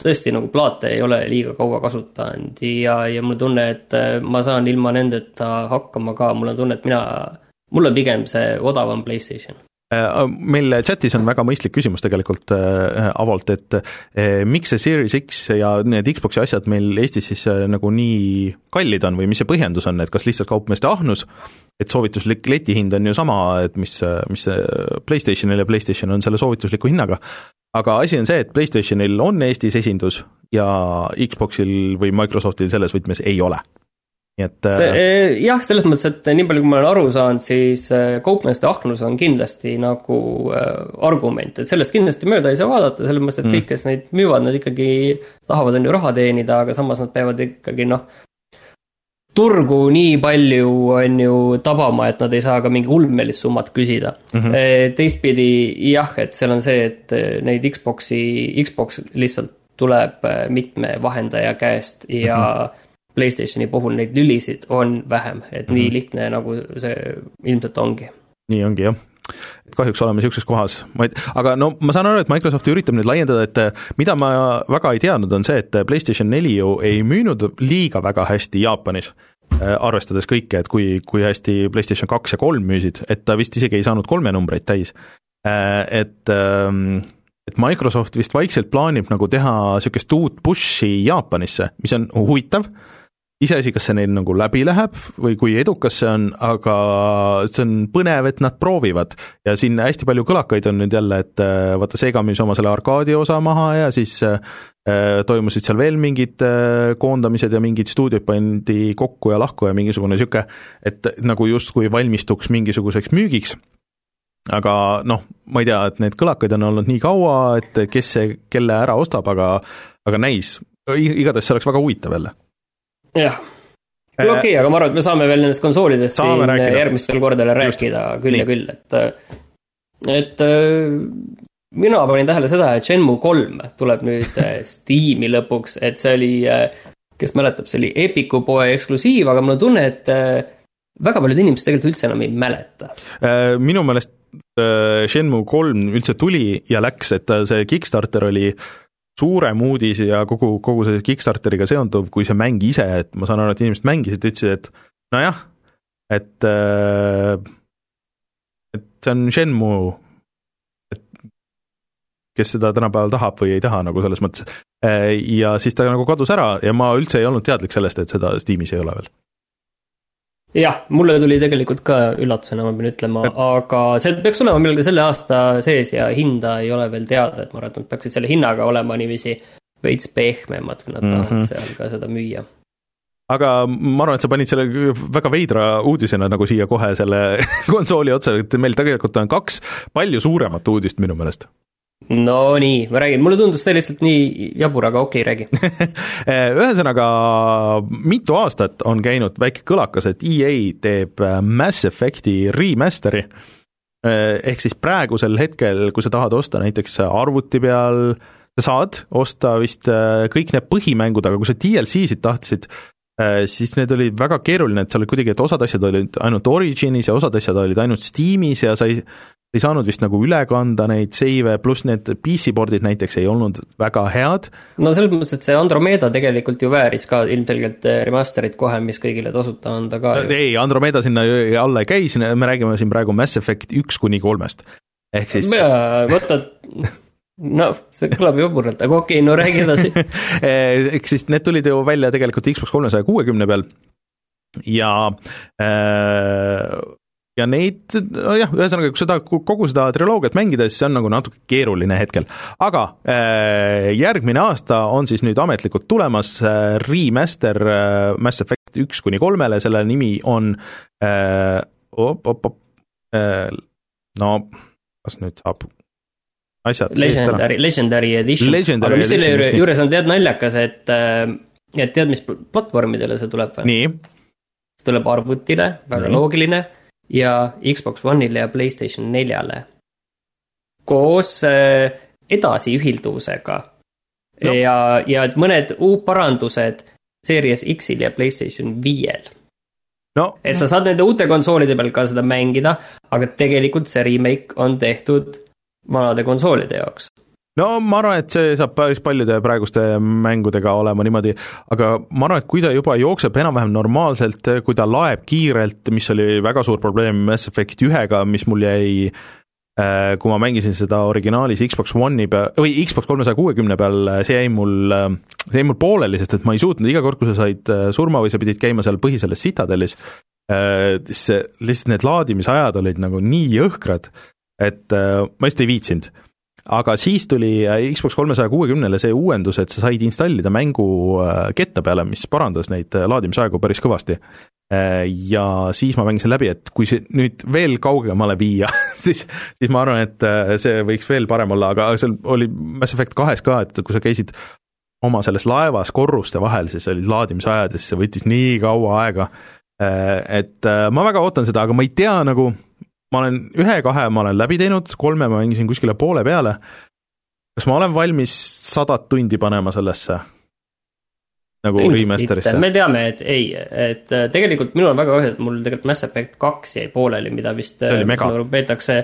tõesti nagu plaate ei ole liiga kaua kasutanud ja, ja mul on tunne, et ma saan ilma nendeta hakkama ka, mul on tunne, et mina, mul on pigem see odavam Playstation
Äh, meil chatis on väga mõistlik küsimus tegelikult äh, Avolt, et äh, miks see Series X ja need Xbox'i asjad meil Eestis siis nagu nii kallid on või mis see põhjendus on, et kas lihtsalt kaupmeeste ahnus, et soovituslik letihind on ju sama, et mis, mis PlayStationil ja PlayStation on selle soovitusliku hinnaga, aga asi on see, et PlayStationil on Eestis esindus ja Xboxil või Microsoftil selles võtmes ei ole nii et
äh, eh, jah, selles mõttes, et nii palju, kui ma olen aru saanud, siis äh, kaupmeeste ahnus on kindlasti nagu äh, argument, et sellest kindlasti mööda ei saa vaadata, sellepärast et mm. kõik, kes neid müüvad, nad ikkagi tahavad, on ju, raha teenida, aga samas nad peavad ikkagi noh, turgu nii palju, on ju, tabama, et nad ei saa ka mingi ulmelist summat küsida mm. -hmm. teistpidi jah, et seal on see, et neid Xbox'i, Xbox lihtsalt tuleb mitme vahendaja käest ja mm -hmm Playstationi puhul neid lülisid on vähem, et mm -hmm. nii mhm. lihtne nagu see ilmselt ongi.
nii ongi jah kahjuks oleme niisuguses kohas, ma ei, aga no ma saan aru, et Microsoft üritab nüüd laiendada, et mida ma väga ei teadnud, on see, et PlayStation neli ju ei müünud liiga väga hästi Jaapanis, äh, arvestades kõike, et kui, kui hästi PlayStation kaks ja kolm müüsid, et ta vist isegi ei saanud kolme numbreid täis. Äh, et ähm, et Microsoft vist vaikselt plaanib nagu teha niisugust uut push'i Jaapanisse, mis on huvitav iseasi, kas see neil nagu läbi läheb või kui edukas see on, aga see on põnev, et nad proovivad. ja siin hästi palju kõlakaid on nüüd jälle, et äh, vaata, Sega müüs oma selle arkaadi osa maha ja siis äh, toimusid seal veel mingid äh, koondamised ja mingid stuudiod pandi kokku ja lahku ja mingisugune niisugune, et nagu justkui valmistuks mingisuguseks müügiks. Aga noh, ma ei tea, et neid kõlakaid on olnud nii kaua, et kes see kelle ära ostab, aga aga näis, igatahes see oleks väga huvitav jälle
jah, kuule okei okay,, aga ma arvan, et me saame veel nendest konsoolidest siin rääkida. järgmistel kordadel rääkida Just. küll Nii. ja küll, et, et mina panin tähele seda, et Shenmue kolm tuleb nüüd äh, Steam'i lõpuks, et see oli, äh, kes mäletab, see oli Epiku poe eksklusiiv, aga mul on tunne, et äh, väga paljud inimesed tegelikult üldse enam ei mäleta.
minu meelest Shenmue kolm üldse tuli ja läks, et see Kickstarter oli suurem uudis ja kogu, kogu see Kickstarteriga seonduv, kui see mäng ise, et ma saan aru, et inimesed mängisid, ütlesid, et nojah, et äh, et see on Shenmue, et kes seda tänapäeval tahab või ei taha nagu selles mõttes. Äh, ja siis ta nagu kadus ära ja ma üldse ei olnud teadlik sellest, et seda Steamis ei ole veel
jah, mulle tuli tegelikult ka üllatusena, ma pean ütlema, aga see peaks olema millalgi selle aasta sees ja hinda ei ole veel teada, et ma arvan, et nad peaksid selle hinnaga olema niiviisi veits pehmemad, kui nad mm -hmm. tahavad seal ka seda müüa
aga ma arvan, et sa panid selle väga veidra uudisena nagu siia kohe selle konsooli otsa, et meil tegelikult on kaks palju suuremat uudist minu meelest
no nii, ma räägin, mulle tundus see lihtsalt nii jabur, aga okei okay,, räägi
ühesõnaga, mitu aastat on käinud väike kõlakas, et EA teeb äh, Mass Effect'i remaster'i, äh, ehk siis praegusel hetkel, kui sa tahad osta näiteks arvuti peal, sa saad osta vist kõik need põhimängud, aga kui sa DLC-sid tahtsid, siis need olid väga keeruline, et seal oli kuidagi, et osad asjad olid ainult Originis ja osad asjad olid ainult Steamis ja sa ei, saanud vist nagu üle kanda neid seive, pluss need PC-pordid näiteks ei olnud väga head.
no selles mõttes, et see Andromeda tegelikult ju vääris ka ilmselgelt eh, remaster'it kohe, mis kõigile tasuta anda ka.
ei, Andromeda sinna alla ei käi, me räägime siin praegu Mass Effect üks kuni kolmest. ehk siis
vaata, noh, see kõlab jaburalt, aga okei okay,, no räägi edasi
ehk siis need tulid ju välja tegelikult Xbox kolmesaja kuuekümne peal ja äh, ja neid, nojah, ühesõnaga, kui seda, kogu seda triloogiat mängida, siis see on nagu natuke keeruline hetkel. aga äh, järgmine aasta on siis nüüd ametlikult tulemas äh, remaster äh, Mass Effect üks kuni kolmele, selle nimi on äh, op, op, op, äh, no kas nüüd saab asjad
Legendary, Legendary Edition, aga mis selle juures, juures on tead naljakas, et äh, et tead, mis platvormidele see tuleb või? see tuleb arvutile, väga nii. loogiline ja Xbox One'ile ja Playstation neljale. koos äh, edasiühilduvusega no. ja, ja mõned uudparandused Series X-il ja Playstation viiel
no..
et sa saad nende uute konsoolide peal ka seda mängida, aga tegelikult see remake on tehtud vanade konsoolide jaoks
no ma arvan, et see saab päris paljude praeguste mängudega olema niimoodi, aga ma arvan, et kui ta juba jookseb enam-vähem normaalselt, kui ta laeb kiirelt, mis oli väga suur probleem Mass Effect ühega, mis mul jäi äh, kui ma mängisin seda originaalis Xbox One'i peal, või Xbox kolmesaja kuuekümne peal, see jäi mul, see jäi mul pooleli, sest et ma ei suutnud iga kord, kui sa said äh, surma või sa pidid käima seal põhiselles Citadelis, äh, siis lihtsalt need laadimisajad olid nagu nii jõhkrad, et ma just ei viitsinud aga siis tuli äh, Xbox kolmesaja kuuekümnele see uuendus, et sa said installida mängu äh, ketta peale, mis parandas neid äh, laadimisaegu päris kõvasti. ja siis ma mängisin läbi, et kui see nüüd veel kaugemale viia siis, siis ma arvan, et see võiks veel parem olla, aga seal oli Mass Effect kahes ka, et kui sa käisid oma selles laevas korruste vahel, siis olid laadimisajad ja siis see võttis nii kaua aega, et ma väga ootan seda, aga ma ei tea nagu, ma olen ühe-kahe ma olen läbi teinud, kolme ma mängisin kuskile poole peale. kas ma olen valmis sadat tundi panema sellesse? nagu remaster'isse?
me teame, et ei, et äh, tegelikult minul on väga kahju, et mul tegelikult Mass Effect kaks jäi pooleli, mida vist äh, peetakse,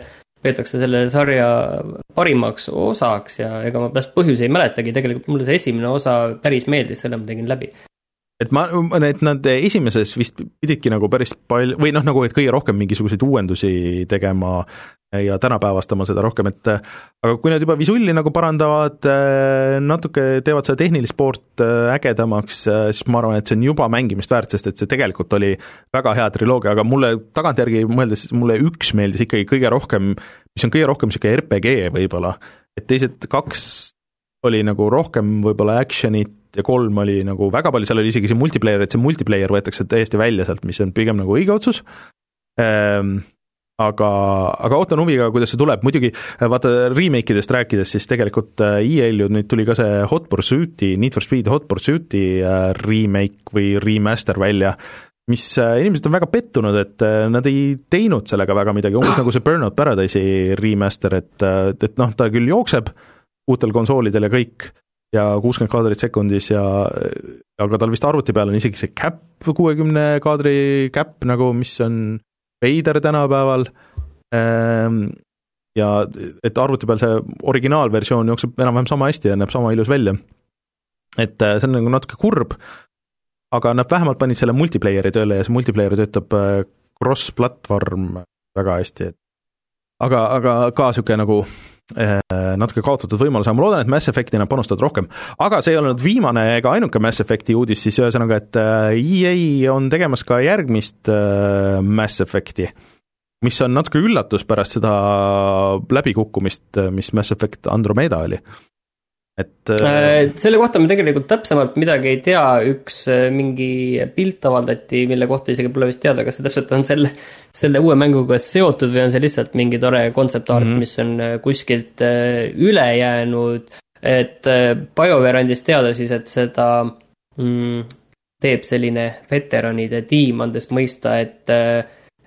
peetakse selle sarja parimaks osaks ja ega ma pärast põhjusi ei mäletagi, tegelikult mulle see esimene osa päris meeldis, selle ma tegin läbi
et ma, et nad esimeses vist pididki nagu päris palju, või noh, nagu et kõige rohkem mingisuguseid uuendusi tegema ja tänapäevastama seda rohkem, et aga kui nad juba visulli nagu parandavad, natuke teevad seda tehnilist poolt ägedamaks, siis ma arvan, et see on juba mängimist väärt, sest et see tegelikult oli väga hea triloogia, aga mulle tagantjärgi mõeldes, mulle üks meeldis ikkagi kõige rohkem, mis on kõige rohkem niisugune RPG võib-olla, et teised kaks oli nagu rohkem võib-olla action'it ja kolm oli nagu väga palju, seal oli isegi see multiplayer, et see multiplayer võetakse täiesti välja sealt, mis on pigem nagu õige otsus ehm,. aga, aga ootan huviga, kuidas see tuleb, muidugi vaata remake idest rääkides, siis tegelikult äh, EA-l ju nüüd tuli ka see Hot Pursuit'i, Need for Speed Hot Pursuit'i äh, remake või remaster välja, mis äh, inimesed on väga pettunud, et nad ei teinud sellega väga midagi, umbes nagu see Burnout Paradise'i remaster, et, et noh, ta küll jookseb uutel konsoolidel ja kõik, ja kuuskümmend kaadrit sekundis ja aga tal vist arvuti peal on isegi see cap, kuuekümne kaadri cap nagu, mis on veider tänapäeval, ehm, ja et arvuti peal see originaalversioon jookseb enam-vähem sama hästi ja näeb sama ilus välja. et äh, see on nagu natuke kurb, aga nad vähemalt panid selle multiplayer'i tööle ja see multiplayer töötab äh, cross-platvorm väga hästi, et aga, aga ka niisugune nagu natuke kaotatud võimalus, aga ma loodan, et Mass Effecti nad panustavad rohkem. aga see ei olnud viimane ega ainuke Mass Effecti uudis, siis ühesõnaga, et äh, EA on tegemas ka järgmist äh, Mass Effecti, mis on natuke üllatus pärast seda läbikukkumist, mis Mass Effect Andromeda oli et
äh, selle kohta me tegelikult täpsemalt midagi ei tea, üks äh, mingi pilt avaldati, mille kohta isegi pole vist teada, kas see täpselt on selle, selle uue mänguga seotud või on see lihtsalt mingi tore concept art mm, -hmm. mis on äh, kuskilt üle jäänud. et BioWare andis teada siis, et seda mm, teeb selline veteranide tiim, andes mõista, et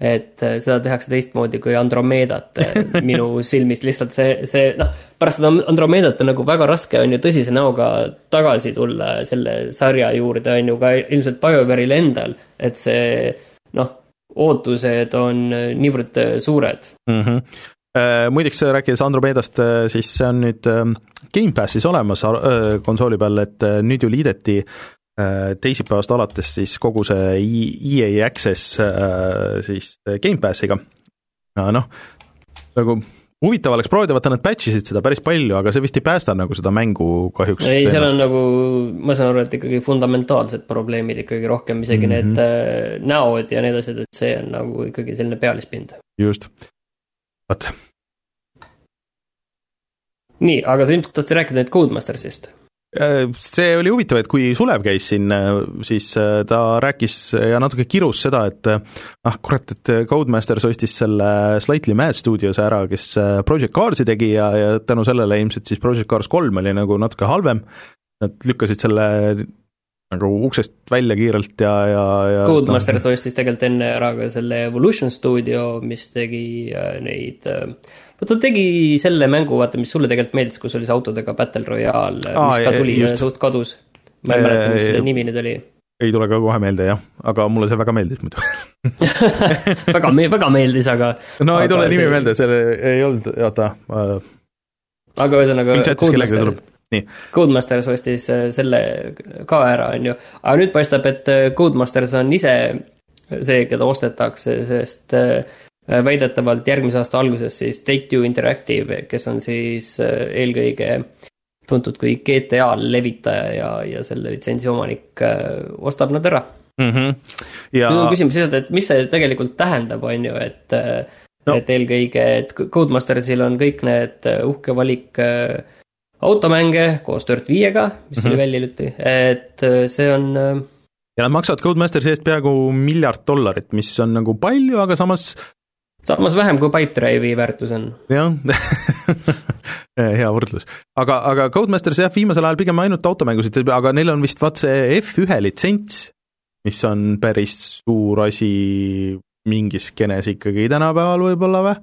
et äh, seda tehakse teistmoodi kui Andromedat äh, minu silmis, lihtsalt see, see noh, pärast seda Andromedat on nagu väga raske on ju tõsise näoga tagasi tulla selle sarja juurde, on ju ka ilmselt BioWare'il endal, et see noh, ootused on äh, niivõrd suured
mm. -hmm. Muideks rääkides Andromedast, siis see on nüüd Gamepassis olemas konsooli peal, et nüüd ju liideti Äh, teisipäevast alates siis kogu see EA Access äh, siis Gamepassiga. noh, nagu huvitav oleks proovida, vaata nad patch isid seda päris palju, aga see vist ei päästa nagu seda mängu kahjuks.
ei, seal on nagu, ma saan aru, et ikkagi fundamentaalsed probleemid ikkagi rohkem, isegi mm -hmm. need äh, näod ja nii edasi, et see on nagu ikkagi selline pealispind.
just, vot.
nii, aga sa ilmselt tahtsid rääkida nüüd Codemastersist
Äh, see oli huvitav, et kui Sulev käis siin, äh, siis äh, ta rääkis ja natuke kirus seda, et ah kurat, et Codemasters ostis selle Slightly Mad Studios ära, kes Project Cars'i tegi ja, ja tänu sellele ilmselt siis Project Cars kolm oli nagu natuke halvem, nad lükkasid selle nagu uksest välja kiirelt ja, ja, ja
Codemasters no, ostis tegelikult enne ära ka selle Evolution stuudio, mis tegi neid äh, ta tegi selle mängu, vaata, mis sulle tegelikult meeldis, kus oli see autodega Battle Royale, mis ka tuli just. suht kadus. ma ei mäleta, mis selle nimi nüüd oli.
ei tule ka kohe meelde jah, aga mulle see väga meeldis muidu.
Väga me-, väga meeldis, aga
no ei tule nimi see... meelde, see ei olnud, oota uh....
aga ühesõnaga Codemasters, Codemasters ostis äh, selle ka ära, on ju, aga nüüd paistab, et äh, Codemasters on ise see, keda ostetakse, sest Äh, väidetavalt järgmise aasta alguses siis Take-Two Interactive, kes on siis äh, eelkõige tuntud kui GTA levitaja ja, ja selle litsentsi omanik, äh, ostab nad ära
mm. -hmm.
ja nüüd on küsimus lihtsalt, et mis see tegelikult tähendab, on ju, et no., et eelkõige, et Codemastersil on kõik need uhke valik automänge koos Dirt viiega, mis mm -hmm. oli välja hiljuti, et see on
ja nad maksavad Codemastersi eest peaaegu miljard dollarit, mis on nagu palju, aga samas
samas vähem kui Pipedrive'i väärtus on.
jah hea võrdlus, aga, aga Codemasters jah, viimasel ajal pigem ainult automängusid, aga neil on vist vaat see F1 litsents, mis on päris suur asi mingis skeenes ikkagi tänapäeval võib-olla või?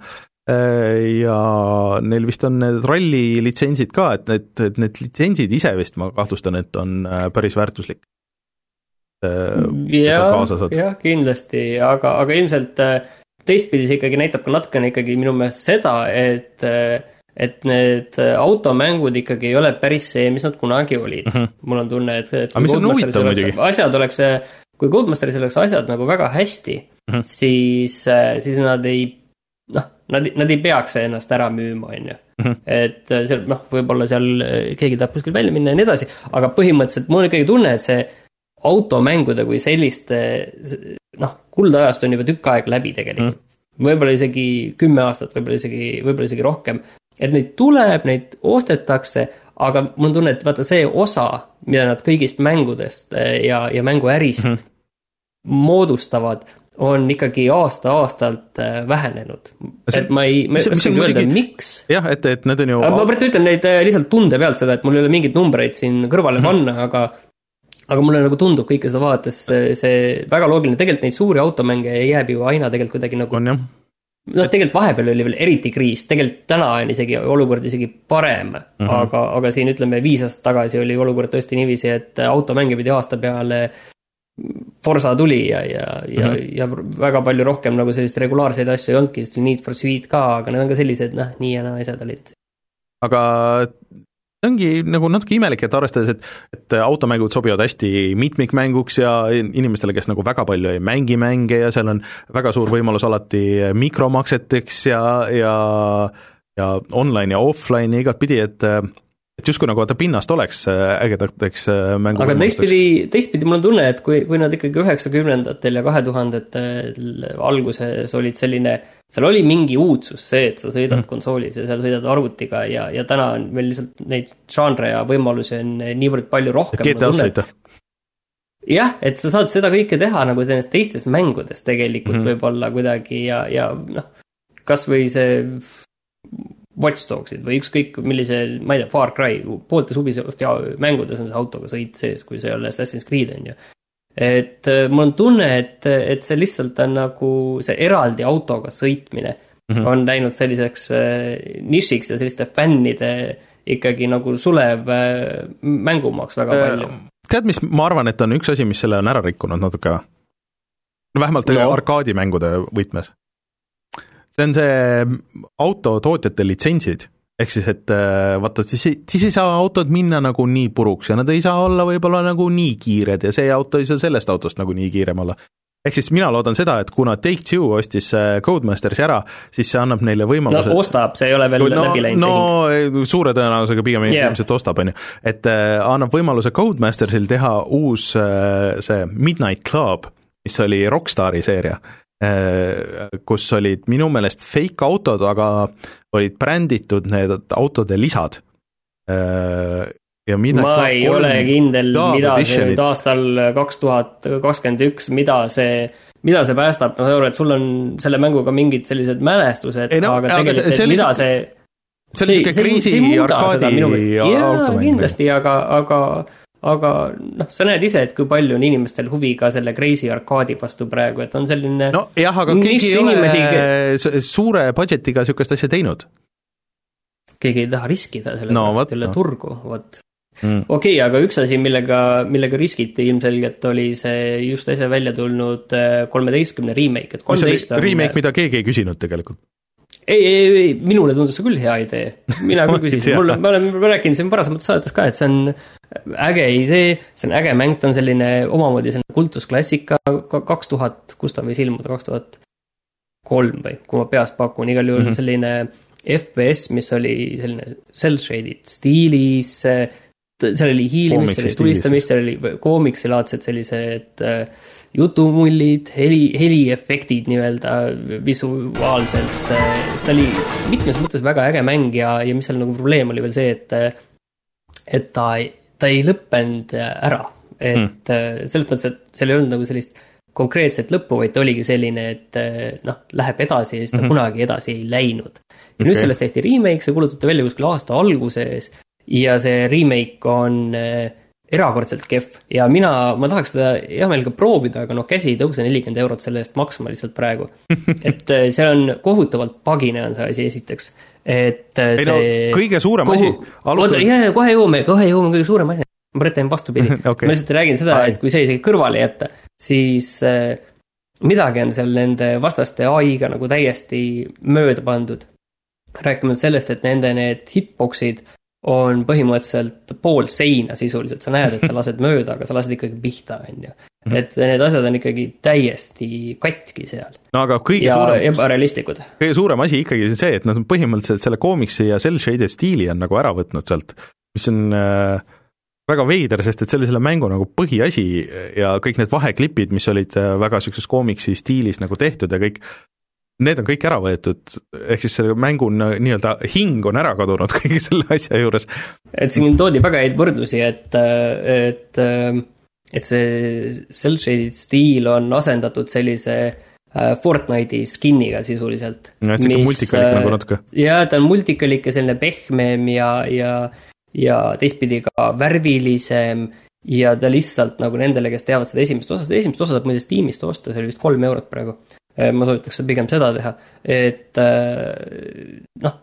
ja neil vist on need ralli litsentsid ka, et need, et need litsentsid ise vist ma kahtlustan, et on äh, päris väärtuslik.
jah, jah, kindlasti, aga, aga ilmselt äh, teistpidi see ikkagi näitab ka natukene ikkagi minu meelest seda, et, et need automängud ikkagi ei ole päris see, mis nad kunagi olid mm. -hmm. mul on tunne, et, et.
aga mis on huvitav muidugi.
asjad oleks, kui Codemasteris oleks asjad nagu väga hästi mm, -hmm. siis, siis nad ei, noh, nad, nad ei peaks ennast ära müüma, on ju. Mhm. et seal noh, võib-olla seal keegi tahab kuskil välja minna ja nii edasi, aga põhimõtteliselt mul on ikkagi tunne, et see automängude kui selliste noh, kuldajast on juba tükk aega läbi tegelikult mm.. võib-olla isegi kümme aastat, võib-olla isegi, võib-olla isegi rohkem. et neid tuleb, neid ostetakse, aga mul on tunne, et vaata see osa, mida nad kõigist mängudest eh, ja, ja mänguärist mm -hmm. moodustavad, on ikkagi aasta-aastalt eh, vähenenud. et ma ei, ma ei oskagi öelda, miks.
jah, et, et need on ju.
ma praegu ütlen neid eh, lihtsalt tunde pealt seda, et mul ei ole mingeid numbreid siin kõrvale mm -hmm. panna, aga aga mulle nagu tundub kõike seda vaadates see, see väga loogiline, tegelikult neid suuri automänge jääb ju aina tegelikult kuidagi nagu
on jah
noh, tegelikult vahepeal oli veel eriti kriis, tegelikult täna on isegi olukord isegi parem mm, -hmm. aga, aga siin ütleme viis aastat tagasi oli olukord tõesti niiviisi, et automänge pidi aasta peale Forsa tuli ja, ja, ja mm, -hmm. ja väga palju rohkem nagu selliseid regulaarseid asju ei olnudki, sest Need for Speed ka, aga need on ka sellised noh, nii ja naa asjad olid.
aga ongi nagu natuke imelik, et arvestades, et, et automängud sobivad hästi mitmikmänguks ja inimestele, kes nagu väga palju ei mängi mänge ja seal on väga suur võimalus alati mikromakseteks ja, ja ja online ja offline ja igatpidi, et et justkui nagu vaata pinnast oleks äh, ägedateks äh, mängu
aga teistpidi, teistpidi mul on tunne, et kui, kui nad ikkagi üheksakümnendatel ja kahe tuhandetel alguses olid selline, seal oli mingi uudsus see, et sa sõidad mm. konsoolis ja seal sõidad arvutiga ja, ja täna on meil lihtsalt neid žanre ja võimalusi on niivõrd palju rohkem.
GTA-s sõita
jah, et sa saad seda kõike teha nagu nendest teistest mängudest tegelikult mm -hmm. võib-olla kuidagi ja, ja noh, kasvõi see Watch Dogsid või ükskõik millise, ma ei tea, Far Cry, pooltes Ubisofti mängudes on see autoga sõit sees, kui see ei ole Assassin's Creed, on ju. et äh, mul on tunne, et, et see lihtsalt on nagu see eraldi autoga sõitmine mm -hmm. on läinud selliseks äh, nišiks ja selliste fännide ikkagi nagu sulev äh, mängumaaks väga palju
tead, mis ma arvan, et on üks asi, mis selle on ära rikkunud natuke? vähemalt no. arkaadimängude võtmes see on see autotootjate litsentsid, ehk siis, et äh, vaata, siis, siis ei saa autod minna nagu nii puruks ja nad ei saa olla võib-olla nagu nii kiired ja see auto ei saa sellest autost nagu nii kiirem olla. ehk siis mina loodan seda, et kuna Take-Two ostis äh, Codemastersi ära, siis see annab neile võimaluse
no ostab, see ei ole veel
no,
läbi läinud
no
tehing.
suure tõenäosusega pigem yeah. Ilmselt ostab, on ju. et äh, annab võimaluse Codemastersil teha uus äh, see Midnight Club, mis oli Rockstari seeria kus olid minu meelest fake autod, aga olid bränditud need autode lisad äh,. ja Midnight
ma ei ole kindel, mida see nüüd aastal kaks tuhat kakskümmend üks, mida see, mida see päästab, ma saan aru, et sul on selle mänguga mingid sellised mälestused,
Ei no,
aga tegelikult,
see- see
et mida
lihtsalt-
see
see oli niisugune Crazy arkaadi
jaa,
automäng.
kindlasti, aga, aga aga noh, sa näed ise, et kui palju on inimestel huvi ka selle Crazy arkaadi vastu praegu, et on selline
nojah, aga keegi ei ole
inimesi-
suure budget'iga niisugust asja teinud
keegi ei taha riskida,
No
sellepärast
vot,
et ei ole
noh.
turgu, vot
mm..
okei okay,, aga üks asi, millega, millega riskiti ilmselgelt oli see just äsja välja tulnud äh, kolmeteistkümne remake, et kolmteist on
remake, mida keegi ei küsinud tegelikult.
ei, ei, ei, minule tundus see küll hea idee. mina küll küsisin, mul, ma olen rääkinud siin varasemates saadetes ka, et see on äge idee, see on äge mäng, ta on selline omamoodi selline kultusklassika, kaks tuhat, kus ta võis ilmuda, kaks tuhat kolm või, kui ma peast pakun, igal juhul mm. -hmm. selline FPS, mis oli selline cel-shaded stiilis, seal oli hiilimist, seal oli tulistamist, seal oli koomiksilaadsed sellised äh, jutumullid, heli, heliefektid nii-öelda visuaalselt, ta oli mitmes mõttes väga äge mäng ja, ja mis seal nagu probleem oli veel see, et et ta ta ei lõppenud ära, et mm. selles mõttes, et seal ei olnud nagu sellist konkreetset lõppu, vaid ta oligi selline, et noh, läheb edasi ja siis ta mm. -hmm. kunagi edasi ei läinud. ja nüüd
Okei.
sellest tehti remake, see kuulutati välja kuskil aasta alguses ja see remake on äh, erakordselt kehv ja mina, ma tahaks seda hea meelega proovida, aga noh, käsi ei tõuse nelikümmend eurot selle eest maksma lihtsalt praegu. et äh, see on kohutavalt pagine on see asi esiteks, et äh,
ei no
see
kõige suurem asi,
oota,
alustades,
jaa, kohe jõuame, kohe jõuame kõige suurema asjani. ma teen vastupidi
Okei.
ma lihtsalt räägin seda, et kui see isegi kõrvale jätta, siis äh, midagi on seal nende vastaste ai-ga nagu täiesti mööda pandud. rääkimata sellest, et nende need hitbox'id on põhimõtteliselt pool seina sisuliselt, sa näed, et sa lased mööda, aga sa lased ikkagi pihta, on ju.
Mhm.
et need asjad on ikkagi täiesti katki seal
no aga kõige
ja
suurem,
ebarealistlikud.
kõige suurem asi ikkagi on see, et nad on põhimõtteliselt selle koomiksi ja cel-shaded stiili on nagu ära võtnud sealt, mis on äh, väga veider, sest et see oli selle mängu nagu põhiasi ja kõik need vaheklipid, mis olid äh, väga niisuguses koomiksi stiilis nagu tehtud ja kõik, need on kõik ära võetud, ehk siis selle mängu nii-öelda hing on ära kadunud kõigi selle asja juures.
et siin toodi väga häid võrdlusi, et, et, et see cel-shaded stiil on asendatud sellise äh, Fortnite'i skin'iga sisuliselt.
niisugune multikalik nagu natuke.
jaa, ta on multikalik ja selline pehmem ja, ja, ja teistpidi ka värvilisem ja ta lihtsalt nagu nendele, kes teavad seda esimest osa, seda esimest osa saab muide Steamist osta, see oli vist kolm eurot praegu. Ma soovitaks pigem seda teha, et äh, noh,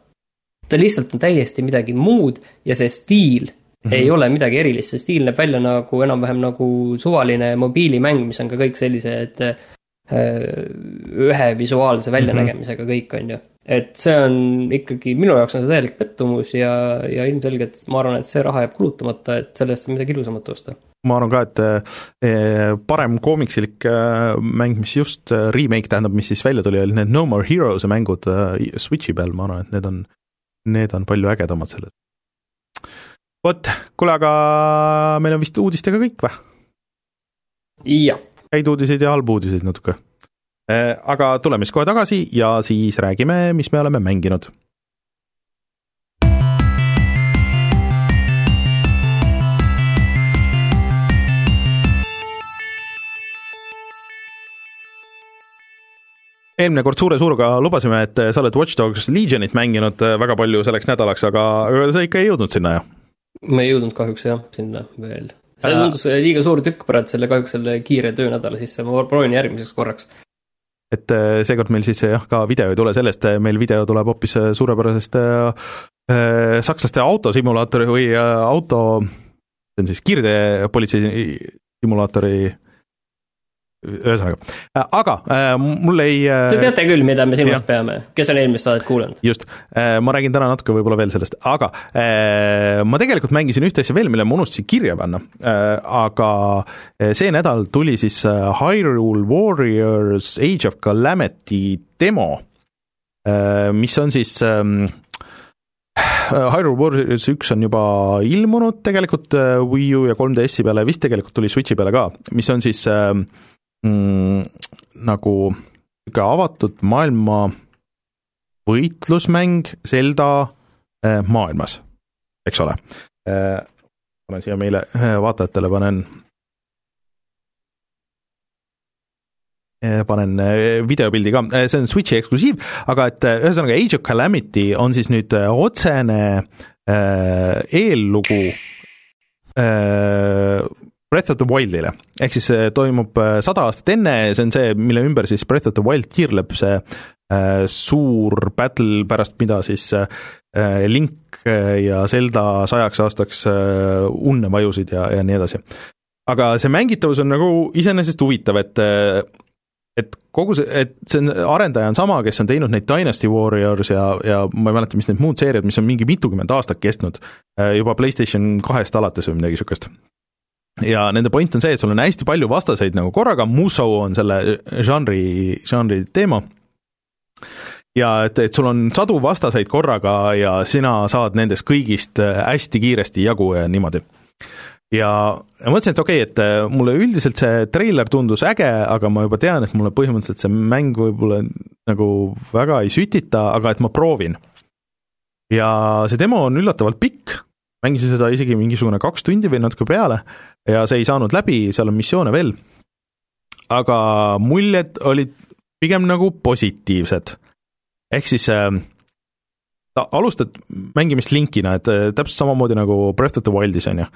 ta lihtsalt on täiesti midagi muud ja see stiil mm -hmm. ei ole midagi erilist, see stiil näeb välja nagu enam-vähem nagu suvaline mobiilimäng, mis on ka kõik sellised äh, ühe visuaalse väljanägemisega kõik, on ju. Et see on ikkagi, minu jaoks on see täielik pettumus ja, ja ilmselgelt ma arvan, et see raha jääb kulutamata, et selle eest on midagi ilusamat osta.
ma arvan ka, et eh, parem koomiksilik eh, mäng, mis just eh, remake tähendab, mis siis välja tuli, olid need No More Heroes'e mängud Switch'i peal, ma arvan, et need on, need on palju ägedamad selles. vot, kuule, aga meil on vist uudistega kõik või?
jah,
häid uudiseid ja halbu uudiseid natuke. Aga tuleme siis kohe tagasi ja siis räägime, mis me oleme mänginud. eelmine kord suure suruga lubasime, et sa oled Watch Dogs Legionit mänginud väga palju selleks nädalaks, aga aga sa ikka ei jõudnud sinna ju?
ma ei jõudnud kahjuks jah, sinna veel. see
Äh.
tundus liiga suur tükk praegu selle kahjuks selle kiire töönädala sisse, ma proovin järgmiseks korraks.
Et eh, seekord meil siis jah, ka video ei tule sellest, meil video tuleb hoopis eh, suurepärasest eh, sakslaste autosimulaatori või eh, auto, see on siis kiirteepolitsei simulaatori ühesõnaga, aga mul ei
Te teate küll, mida me silmas peame, kes on eelmist saadet kuulanud.
just, ma räägin täna natuke võib-olla veel sellest, aga ma tegelikult mängisin ühte asja veel, mille ma unustasin kirja panna, aga see nädal tuli siis Hyrule Warriors Age of Calamity demo, mis on siis ähm, Hyrule Warriors üks on juba ilmunud tegelikult äh, Wii U ja 3DS-i peale, vist tegelikult tuli Switchi peale ka, mis on siis äh, mm, nagu niisugune avatud maailma võitlusmäng Zelda äh, maailmas, eks ole äh,. panen siia meile äh, vaatajatele, panen Eh, panen eh, videopildi ka, eh, see on Switchi eksklusiiv, aga et ühesõnaga Age of Calamity on siis nüüd otsene äh, eellugu äh, Breath of the Wildile, ehk siis toimub sada aastat enne, see on see, mille ümber siis Breath of the Wild tiirleb, see äh, suur battle, pärast mida siis äh, Link ja Zelda sajaks aastaks äh, unne vajusid ja, ja nii edasi. aga see mängitavus on nagu iseenesest huvitav, et et kogu see, et see on, arendaja on sama, kes on teinud neid Dynasty Warriors ja, ja ma ei mäleta, mis need muud seeriad, mis on mingi mitukümmend aastat kestnud, äh, juba PlayStation kahest alates või midagi niisugust. Ja nende point on see, et sul on hästi palju vastaseid nagu korraga, Musou on selle žanri, žanri teema, ja et, et sul on sadu vastaseid korraga ja sina saad nendest kõigist äh, hästi kiiresti jagu ja niimoodi. Ja ma mõtlesin, et okei okay,, et äh, mulle üldiselt see treiler tundus äge, aga ma juba tean, et mulle põhimõtteliselt see mäng võib-olla nagu väga ei sütita, aga et ma proovin. ja see demo on üllatavalt pikk, mängisin seda isegi mingisugune kaks tundi või natuke peale ja see ei saanud läbi, seal on missioone veel, aga muljed olid pigem nagu positiivsed. ehk siis äh, alustad mängimist linkina, et äh, täpselt samamoodi nagu Breath of the Wildis, on ju.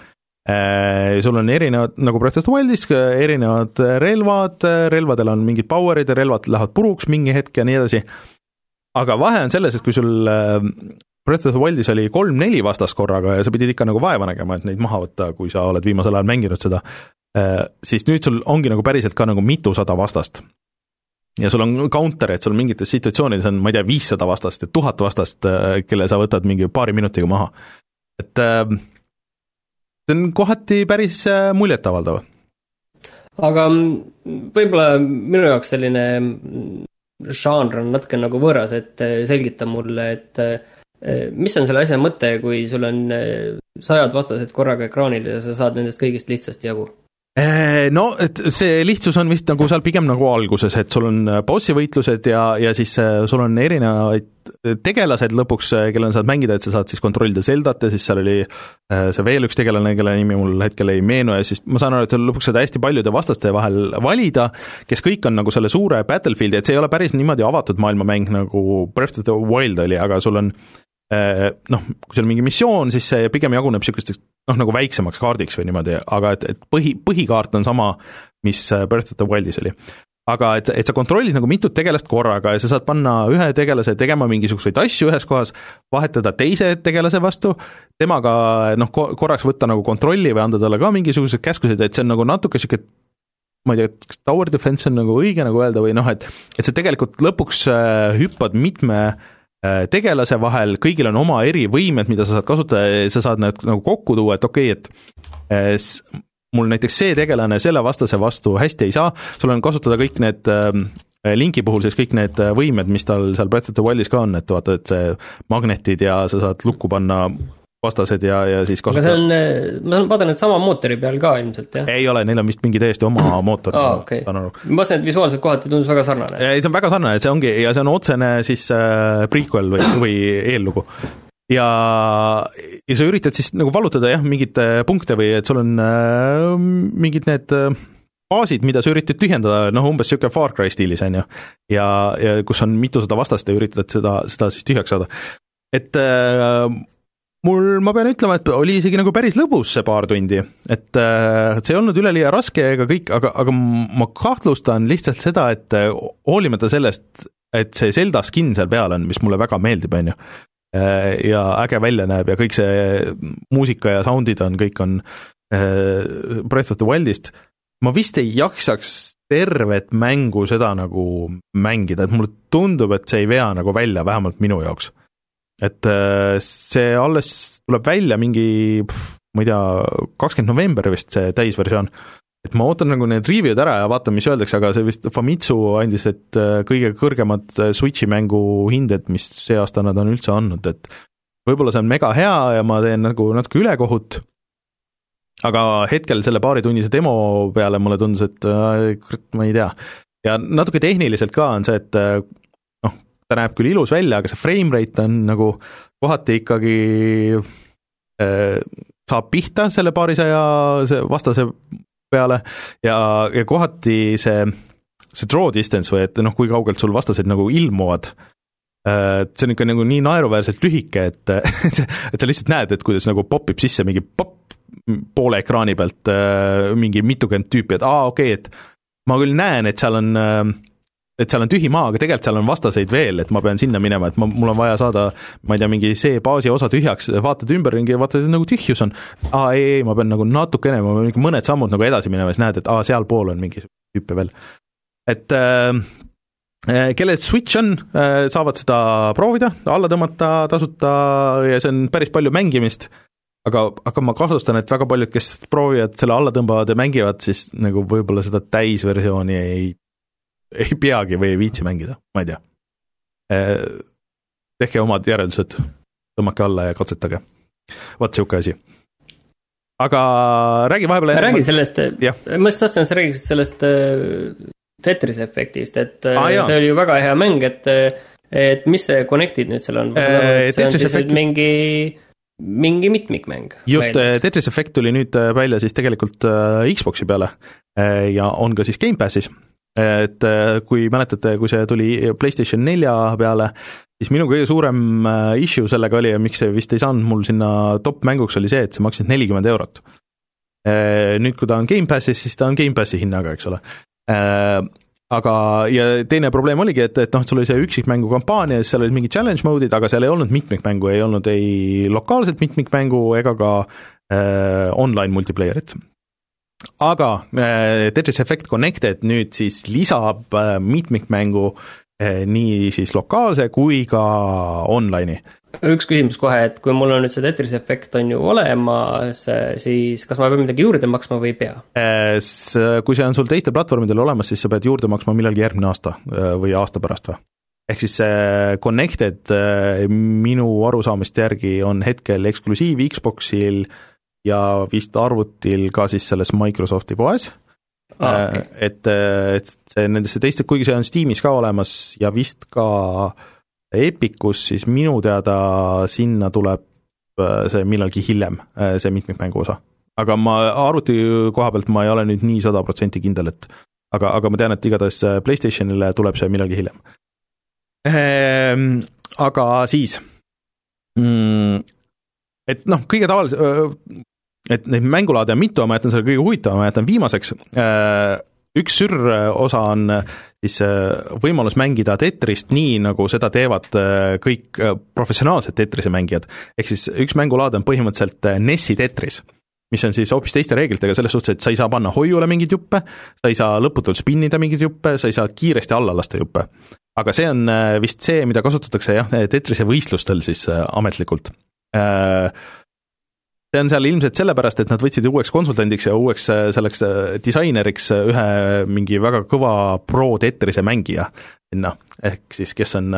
Äh, sul on erinevad, nagu Breath of the Wildis, erinevad relvad, relvadel on mingid power'id ja relvad lähevad puruks mingi hetk ja nii edasi, aga vahe on selles, et kui sul äh, Breath of the Wildis oli kolm-neli vastast korraga ja sa pidid ikka nagu vaeva nägema, et neid maha võtta, kui sa oled viimasel ajal mänginud seda, äh, siis nüüd sul ongi nagu päriselt ka nagu mitusada vastast. ja sul on counter, et sul mingites situatsioonides on, ma ei tea, viissada vastast ja tuhat vastast, kelle sa võtad mingi paari minutiga maha. et äh, see on kohati päris äh, muljetavaldav.
aga mm, võib-olla minu jaoks selline mm, žanr on natuke nagu võõras, et äh, selgita mulle, et äh, mis on selle asja mõte, kui sul on sajad vastased korraga ekraanil ja sa saad nendest kõigist lihtsasti jagu?
No, et see lihtsus on vist nagu seal pigem nagu alguses, et sul on bossi võitlused ja, ja siis sul on erinevaid tegelased lõpuks, kellena saad mängida, et sa saad siis kontrollida Zeldat ja siis seal oli äh, see veel üks tegelane, kelle nimi mul hetkel ei meenu ja siis ma saan aru, et seal lõpuks saad hästi paljude vastaste vahel valida, kes kõik on nagu selle suure Battlefieldi, et see ei ole päris niimoodi avatud maailmamäng, nagu Breath of the Wild oli, aga sul on äh, noh, kui sul on mingi missioon, siis see pigem jaguneb niisugusteks noh, nagu väiksemaks kaardiks või niimoodi, aga et, et põhi, põhikaart on sama, mis äh, Breath of the Wildis oli. Aga et, et sa kontrollid nagu mitut tegelast korraga ja sa saad panna ühe tegelase tegema mingisuguseid asju ühes kohas, vahetada teise tegelase vastu, temaga noh, korraks võtta nagu kontrolli või anda talle ka mingisuguseid käskusid, et see on nagu natuke niisugune ma ei tea, kas tower defense on nagu õige nagu öelda või noh, et et sa tegelikult lõpuks äh, hüppad mitme äh, tegelase vahel, kõigil on oma erivõimed, mida sa saad kasutada ja sa saad need nagu kokku tuua, et okei okay,, et äh, mul näiteks see tegelane selle vastase vastu hästi ei saa, sul on kasutada kõik need äh, linki puhul siis kõik need äh, võimed, mis tal seal Breath of the Wildis ka on, et vaata, et see magnetid ja sa saad lukku panna vastased ja, ja siis
kasutada. aga see on, äh, ma vaatan, et sama mootori peal ka ilmselt, jah?
ei ole, neil on vist mingi täiesti oma mootor
ah,, okay. saan aru. ma mõtlesin, et visuaalselt kohati tundus väga sarnane.
ei, see on väga sarnane, see ongi, ja see on otsene siis äh, prequel või, või eellugu ja, ja sa üritad siis nagu vallutada jah, mingeid äh, punkte või et sul on äh, mingid need äh, baasid, mida sa üritad tühjendada, noh umbes niisugune Far Cry stiilis, on ju. ja, ja kus on mitusada vastast ja üritad seda, seda siis tühjaks saada. et äh, mul, ma pean ütlema, et oli isegi nagu päris lõbus see paar tundi, et äh, see ei olnud üleliia raske ega kõik, aga, aga ma kahtlustan lihtsalt seda, et äh, hoolimata sellest, et see Zelda skin seal peal on, mis mulle väga meeldib, on ju, Äh, ja äge välja näeb ja kõik see muusika ja sound'id on, kõik on Breath of the Wildist, ma vist ei jaksaks tervet mängu seda nagu mängida, et mulle tundub, et see ei vea nagu välja, vähemalt minu jaoks. Et äh, see alles tuleb välja mingi, ma ei tea, kakskümmend november vist see täisversioon, et ma ootan nagu need review'd ära ja vaatan, mis öeldakse, aga see vist Famitsu andis, et äh, kõige kõrgemad äh, Switchi mängu hinded, mis see aasta nad on üldse andnud, et võib-olla see on mega hea ja ma teen nagu natuke ülekohut, aga hetkel selle paaritunnise demo peale mulle tundus, et äh, kurat, ma ei tea. ja natuke tehniliselt ka on see, et äh, ta näeb küll ilus välja, aga see frame rate on nagu kohati ikkagi äh, saab pihta selle paarisaja vastase peale ja, ja kohati see, see draw distance või et noh, kui kaugelt sul vastased nagu ilmuvad äh,, see on ikka nagu nii naeruväärselt lühike, et, et sa lihtsalt näed, et kuidas nagu popib sisse mingi popp poole ekraani pealt äh, mingi mitukümmend tüüpi, et aa, okei okay,, et ma küll näen, et seal on äh, et seal on tühi maa, aga tegelikult seal on vastaseid veel, et ma pean sinna minema, et ma, mul on vaja saada, ma ei tea, mingi see baasi osa tühjaks, vaatad ümberringi ja vaatad, et nagu tühjus on. aa, ei, ei, ma pean nagu natukene, ma pean ikka mõned sammud nagu edasi minema, siis näed, et aa, sealpool on mingi tüüpe veel. et äh, äh kellel Switch on, saavad seda proovida, alla tõmmata tasuta ja see on päris palju mängimist aga, aga ma kahtlustan, et väga paljud, kes proovivad selle alla tõmbavad ja mängivad, siis nagu võib-olla seda täisversiooni ei, ei peagi või ei viitsi mängida, ma ei tea. Eh, tehke omad järeldused, tõmmake alla ja katsetage. vot niisugune asi. aga räägi vahepeal
räägi sellest, ma just tahtsin, et sa räägiksid sellest äh, Tetrise efektist, et ah, jah. see oli ju väga hea mäng, et et mis see Connected nüüd seal on? see on siis efekt... mingi mingi mitmikmäng.
just, äh, Tetris Effect tuli nüüd äh, välja siis tegelikult äh, Xbox'i peale ja on ka siis Gamepassis. Et kui mäletate, kui see tuli PlayStation nelja peale, siis minu kõige suurem issue sellega oli ja miks see vist ei saanud mul sinna top mänguks, oli see, et see maksis nelikümmend eurot. Nüüd, kui ta on Gamepassis, siis ta on Gamepassi hinnaga, eks ole aga, ja teine probleem oligi, et, et noh, sul oli see üksikmängu kampaania, siis seal olid mingid challenge mode'id, aga seal ei olnud mitmikmängu, ei olnud ei lokaalset mitmikmängu ega ka äh, online multiplayer'it. Aga äh, Tetris Effect Connected nüüd siis lisab äh, mitmikmängu äh, nii siis lokaalse kui ka online'i
üks küsimus kohe, et kui mul on nüüd see Tetris efekt on ju olemas, siis kas ma pean midagi juurde maksma või ei pea?
Äh, kui see on sul teistel platvormidel olemas, siis sa pead juurde maksma millalgi järgmine aasta äh, või aasta pärast või? ehk siis see Connected äh, minu arusaamist järgi on hetkel eksklusiiv Xboxil ja vist arvutil ka siis selles Microsofti poes ah,. Okay. et, et see nendesse teiste, kuigi see on Steamis ka olemas ja vist ka äh, Epicus, siis minu teada sinna tuleb äh, see millalgi hiljem, äh, see mitmikmängu osa. aga ma arvuti koha pealt ma ei ole nüüd nii sada protsenti kindel, et aga, aga ma tean, et igatahes äh, PlayStationile tuleb see millalgi hiljem ehm,. Aga siis mm,, et noh, kõige tavalisem, et neid mängulaade on mitu, ma jätan selle kõige huvitavama, jätan viimaseks, üks sürr-osa on siis äh, võimalus mängida Tetrist nii, nagu seda teevad äh, kõik äh, professionaalsed Tetrise mängijad. ehk siis üks mängulaad on põhimõtteliselt NES-i Tetris, mis on siis hoopis teiste reeglitega selles suhtes, et sa ei saa panna hoiule mingeid juppe, sa ei saa lõputult spinnida mingeid juppe, sa ei saa kiiresti alla lasta juppe. aga see on vist see, mida kasutatakse jah, Tetrise võistlustel siis ametlikult see on seal ilmselt sellepärast, et nad võtsid uueks konsultandiks ja uueks äh, selleks äh, disaineriks äh, ühe mingi väga kõva pro Tetrise mängija sinna, ehk siis kes on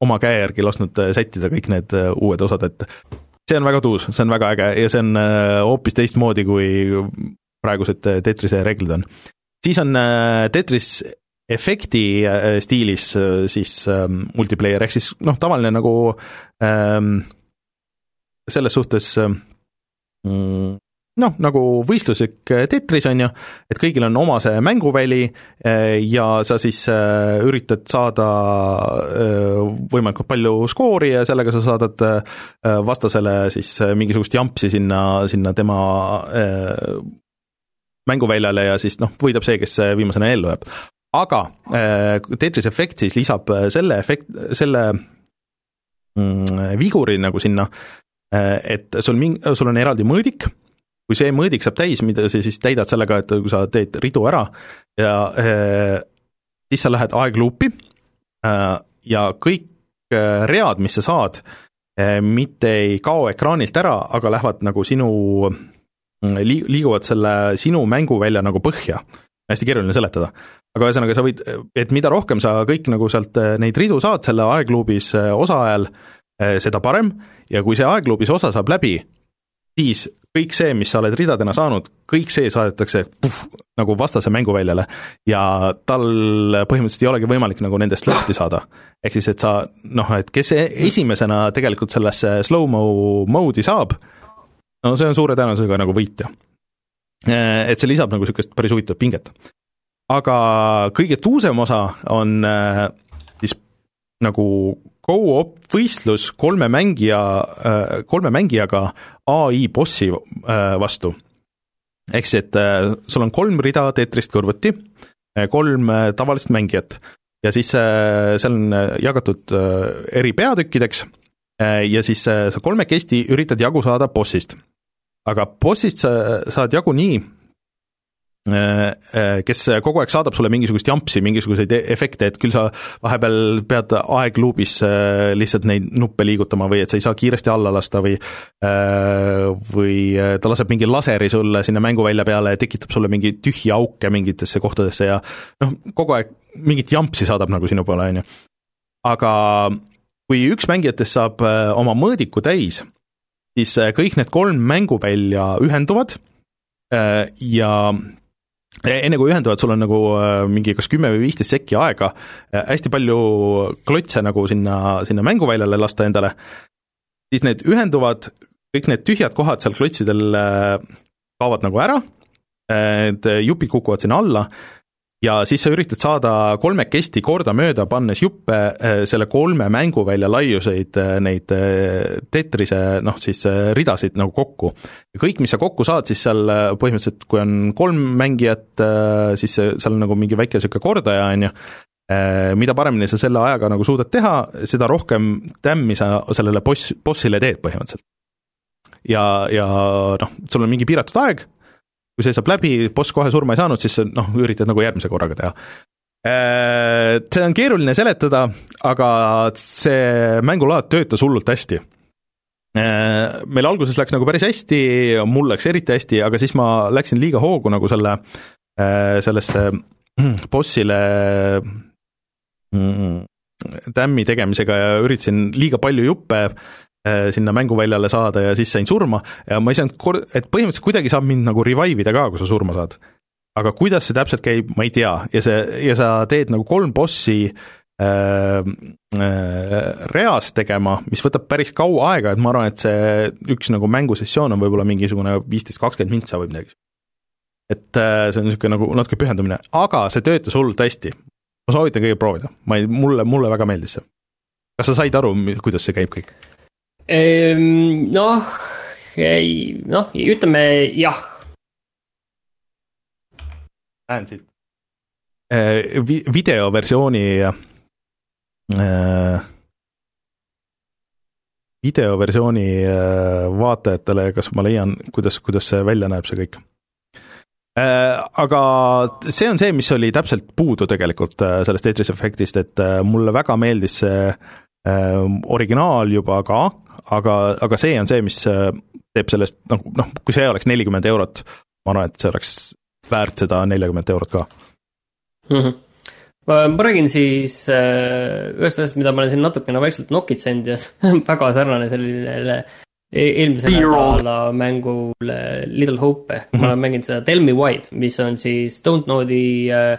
oma käe järgi lasknud sättida kõik need uued osad, et see on väga tuus, see on väga äge ja see on hoopis teistmoodi, kui praegused Tetrise reeglid on. siis on Tetris efekti stiilis siis multiplayer, ehk siis noh, tavaline nagu ähm, selles suhtes mm, noh, nagu võistluslik Tetris on ju, et kõigil on oma see mänguväli eh, ja sa siis üritad saada võimalikult palju skoori ja sellega sa saadad vastasele siis mingisugust jampsi sinna, sinna tema mänguväljale ja siis noh, võidab see, kes viimasena ellu jääb. aga Tetris Effect siis lisab selle efekt, selle mm, viguri nagu sinna, Äh, et sul ming-, sul on eraldi mõõdik, kui see mõõdik saab täis, mida sa siis täidad sellega, et kui sa teed ridu ära ja eh, siis sa lähed aegluupi eh, ja kõik read, mis sa saad, mitte ei kao ekraanilt ära, aga lähevad nagu sinu, mm, liiguvad selle sinu mänguvälja nagu põhja. hästi keeruline seletada. aga ühesõnaga, sa võid, et mida rohkem sa kõik nagu sealt neid ridu saad selle aegluubis osa ajal, seda parem ja kui see aegluubis osa saab läbi, siis kõik see, mis sa oled ridadena saanud, kõik see saadetakse puh, nagu vastase mänguväljale ja tal põhimõtteliselt ei olegi võimalik nagu nendest lahti saada. ehk siis, et sa noh, et kes e-, esimesena tegelikult sellesse slow-mo mode'i saab, no see on suure tõenäosusega nagu võitja. Äh, et see lisab nagu niisugust päris huvitavat pinget. aga kõige tuusem osa on äh, siis nagu go-op võistlus kolme mängija, äh, kolme mängijaga ai bossi äh, vastu. ehk siis, et äh, sul on kolm rida Tetrist kõrvuti, kolm tavalist mängijat ja siis seal on jagatud eri peatükkideks ja siis sa kolmekesti üritad jagu saada bossist. aga bossist sa saad jagu nii, kes kogu aeg saadab sulle mingisugust jampsi, mingisuguseid e-, efekte, et küll sa vahepeal pead aegluubis äh, lihtsalt neid nuppe liigutama või et sa ei saa kiiresti alla lasta või või ta laseb mingi laseri sulle sinna mänguvälja peale ja tekitab sulle mingi tühja auke mingitesse kohtadesse ja noh, kogu aeg mingit jampsi saadab nagu sinu poole, on ju. aga kui üks mängijatest saab oma mõõdiku täis, siis kõik need kolm mänguvälja ühenduvad ja enne kui ühenduvad, sul on nagu äh, mingi kas kümme või viisteist sekki aega äh, hästi palju klotse nagu sinna, sinna mänguväljale lasta endale, siis need ühenduvad, kõik need tühjad kohad seal klotsidel äh, kaovad nagu ära, need jupid kukuvad sinna alla ja siis sa üritad saada kolmekesti kordamööda, pannes juppe eh, selle kolme mänguvälja laiuseid, eh, neid eh, Tetrise noh, siis ridasid nagu kokku. ja kõik, mis sa kokku saad, siis seal põhimõtteliselt, kui on kolm mängijat, siis seal on nagu mingi väike niisugune kordaja, on ju, mida paremini sa selle ajaga nagu suudad teha, seda rohkem tämmi sa sellele boss, bossile teed põhimõtteliselt. ja, ja noh, sul on mingi piiratud aeg kui see saab läbi, boss kohe surma ei saanud, siis noh, üritad nagu järgmise korraga teha. Äh, see on keeruline seletada, aga see mängulaad töötas hullult hästi. Äh, meil alguses läks nagu päris hästi, mul läks eriti hästi, aga siis ma läksin liiga hoogu nagu selle, äh, sellesse bossile mm, tämmi tegemisega ja üritasin liiga palju juppe sinna mänguväljale saada ja siis sain surma ja ma ei saanud kor-, et põhimõtteliselt kuidagi saab mind nagu revive ida ka, kui sa surma saad. aga kuidas see täpselt käib, ma ei tea ja see, ja sa teed nagu kolm bossi äh, äh, reas tegema, mis võtab päris kaua aega, et ma arvan, et see üks nagu mängusessioon on võib-olla mingisugune viisteist, kakskümmend mintsa või midagi. et äh, see on niisugune nagu natuke pühendumine, aga see töötas hullult hästi. ma soovitan kõigil proovida, ma ei, mulle, mulle väga meeldis see. kas sa said aru, kuidas see käib kõik?
Ehm, noh, ei, noh, ütleme jah.
näen siit äh, vi-, videoversiooni äh, videoversiooni äh, vaatajatele, kas ma leian, kuidas, kuidas see välja näeb, see kõik aga see on see, mis oli täpselt puudu tegelikult sellest Tetris efektist, et mulle väga meeldis see originaal juba ka, aga, aga see on see, mis äh, teeb sellest noh, noh, kui see oleks nelikümmend eurot, ma arvan, et see oleks väärt seda neljakümmet eurot ka
mm. -hmm ma räägin siis äh, ühest asjast, mida ma olen siin natukene vaikselt nokitsenud ja väga sarnane sellele e-, eelmise nädala mängule Little Hope ehk mm -hmm. ma olen mänginud seda Tell me why, mis on siis Don't Know'i äh, Äh,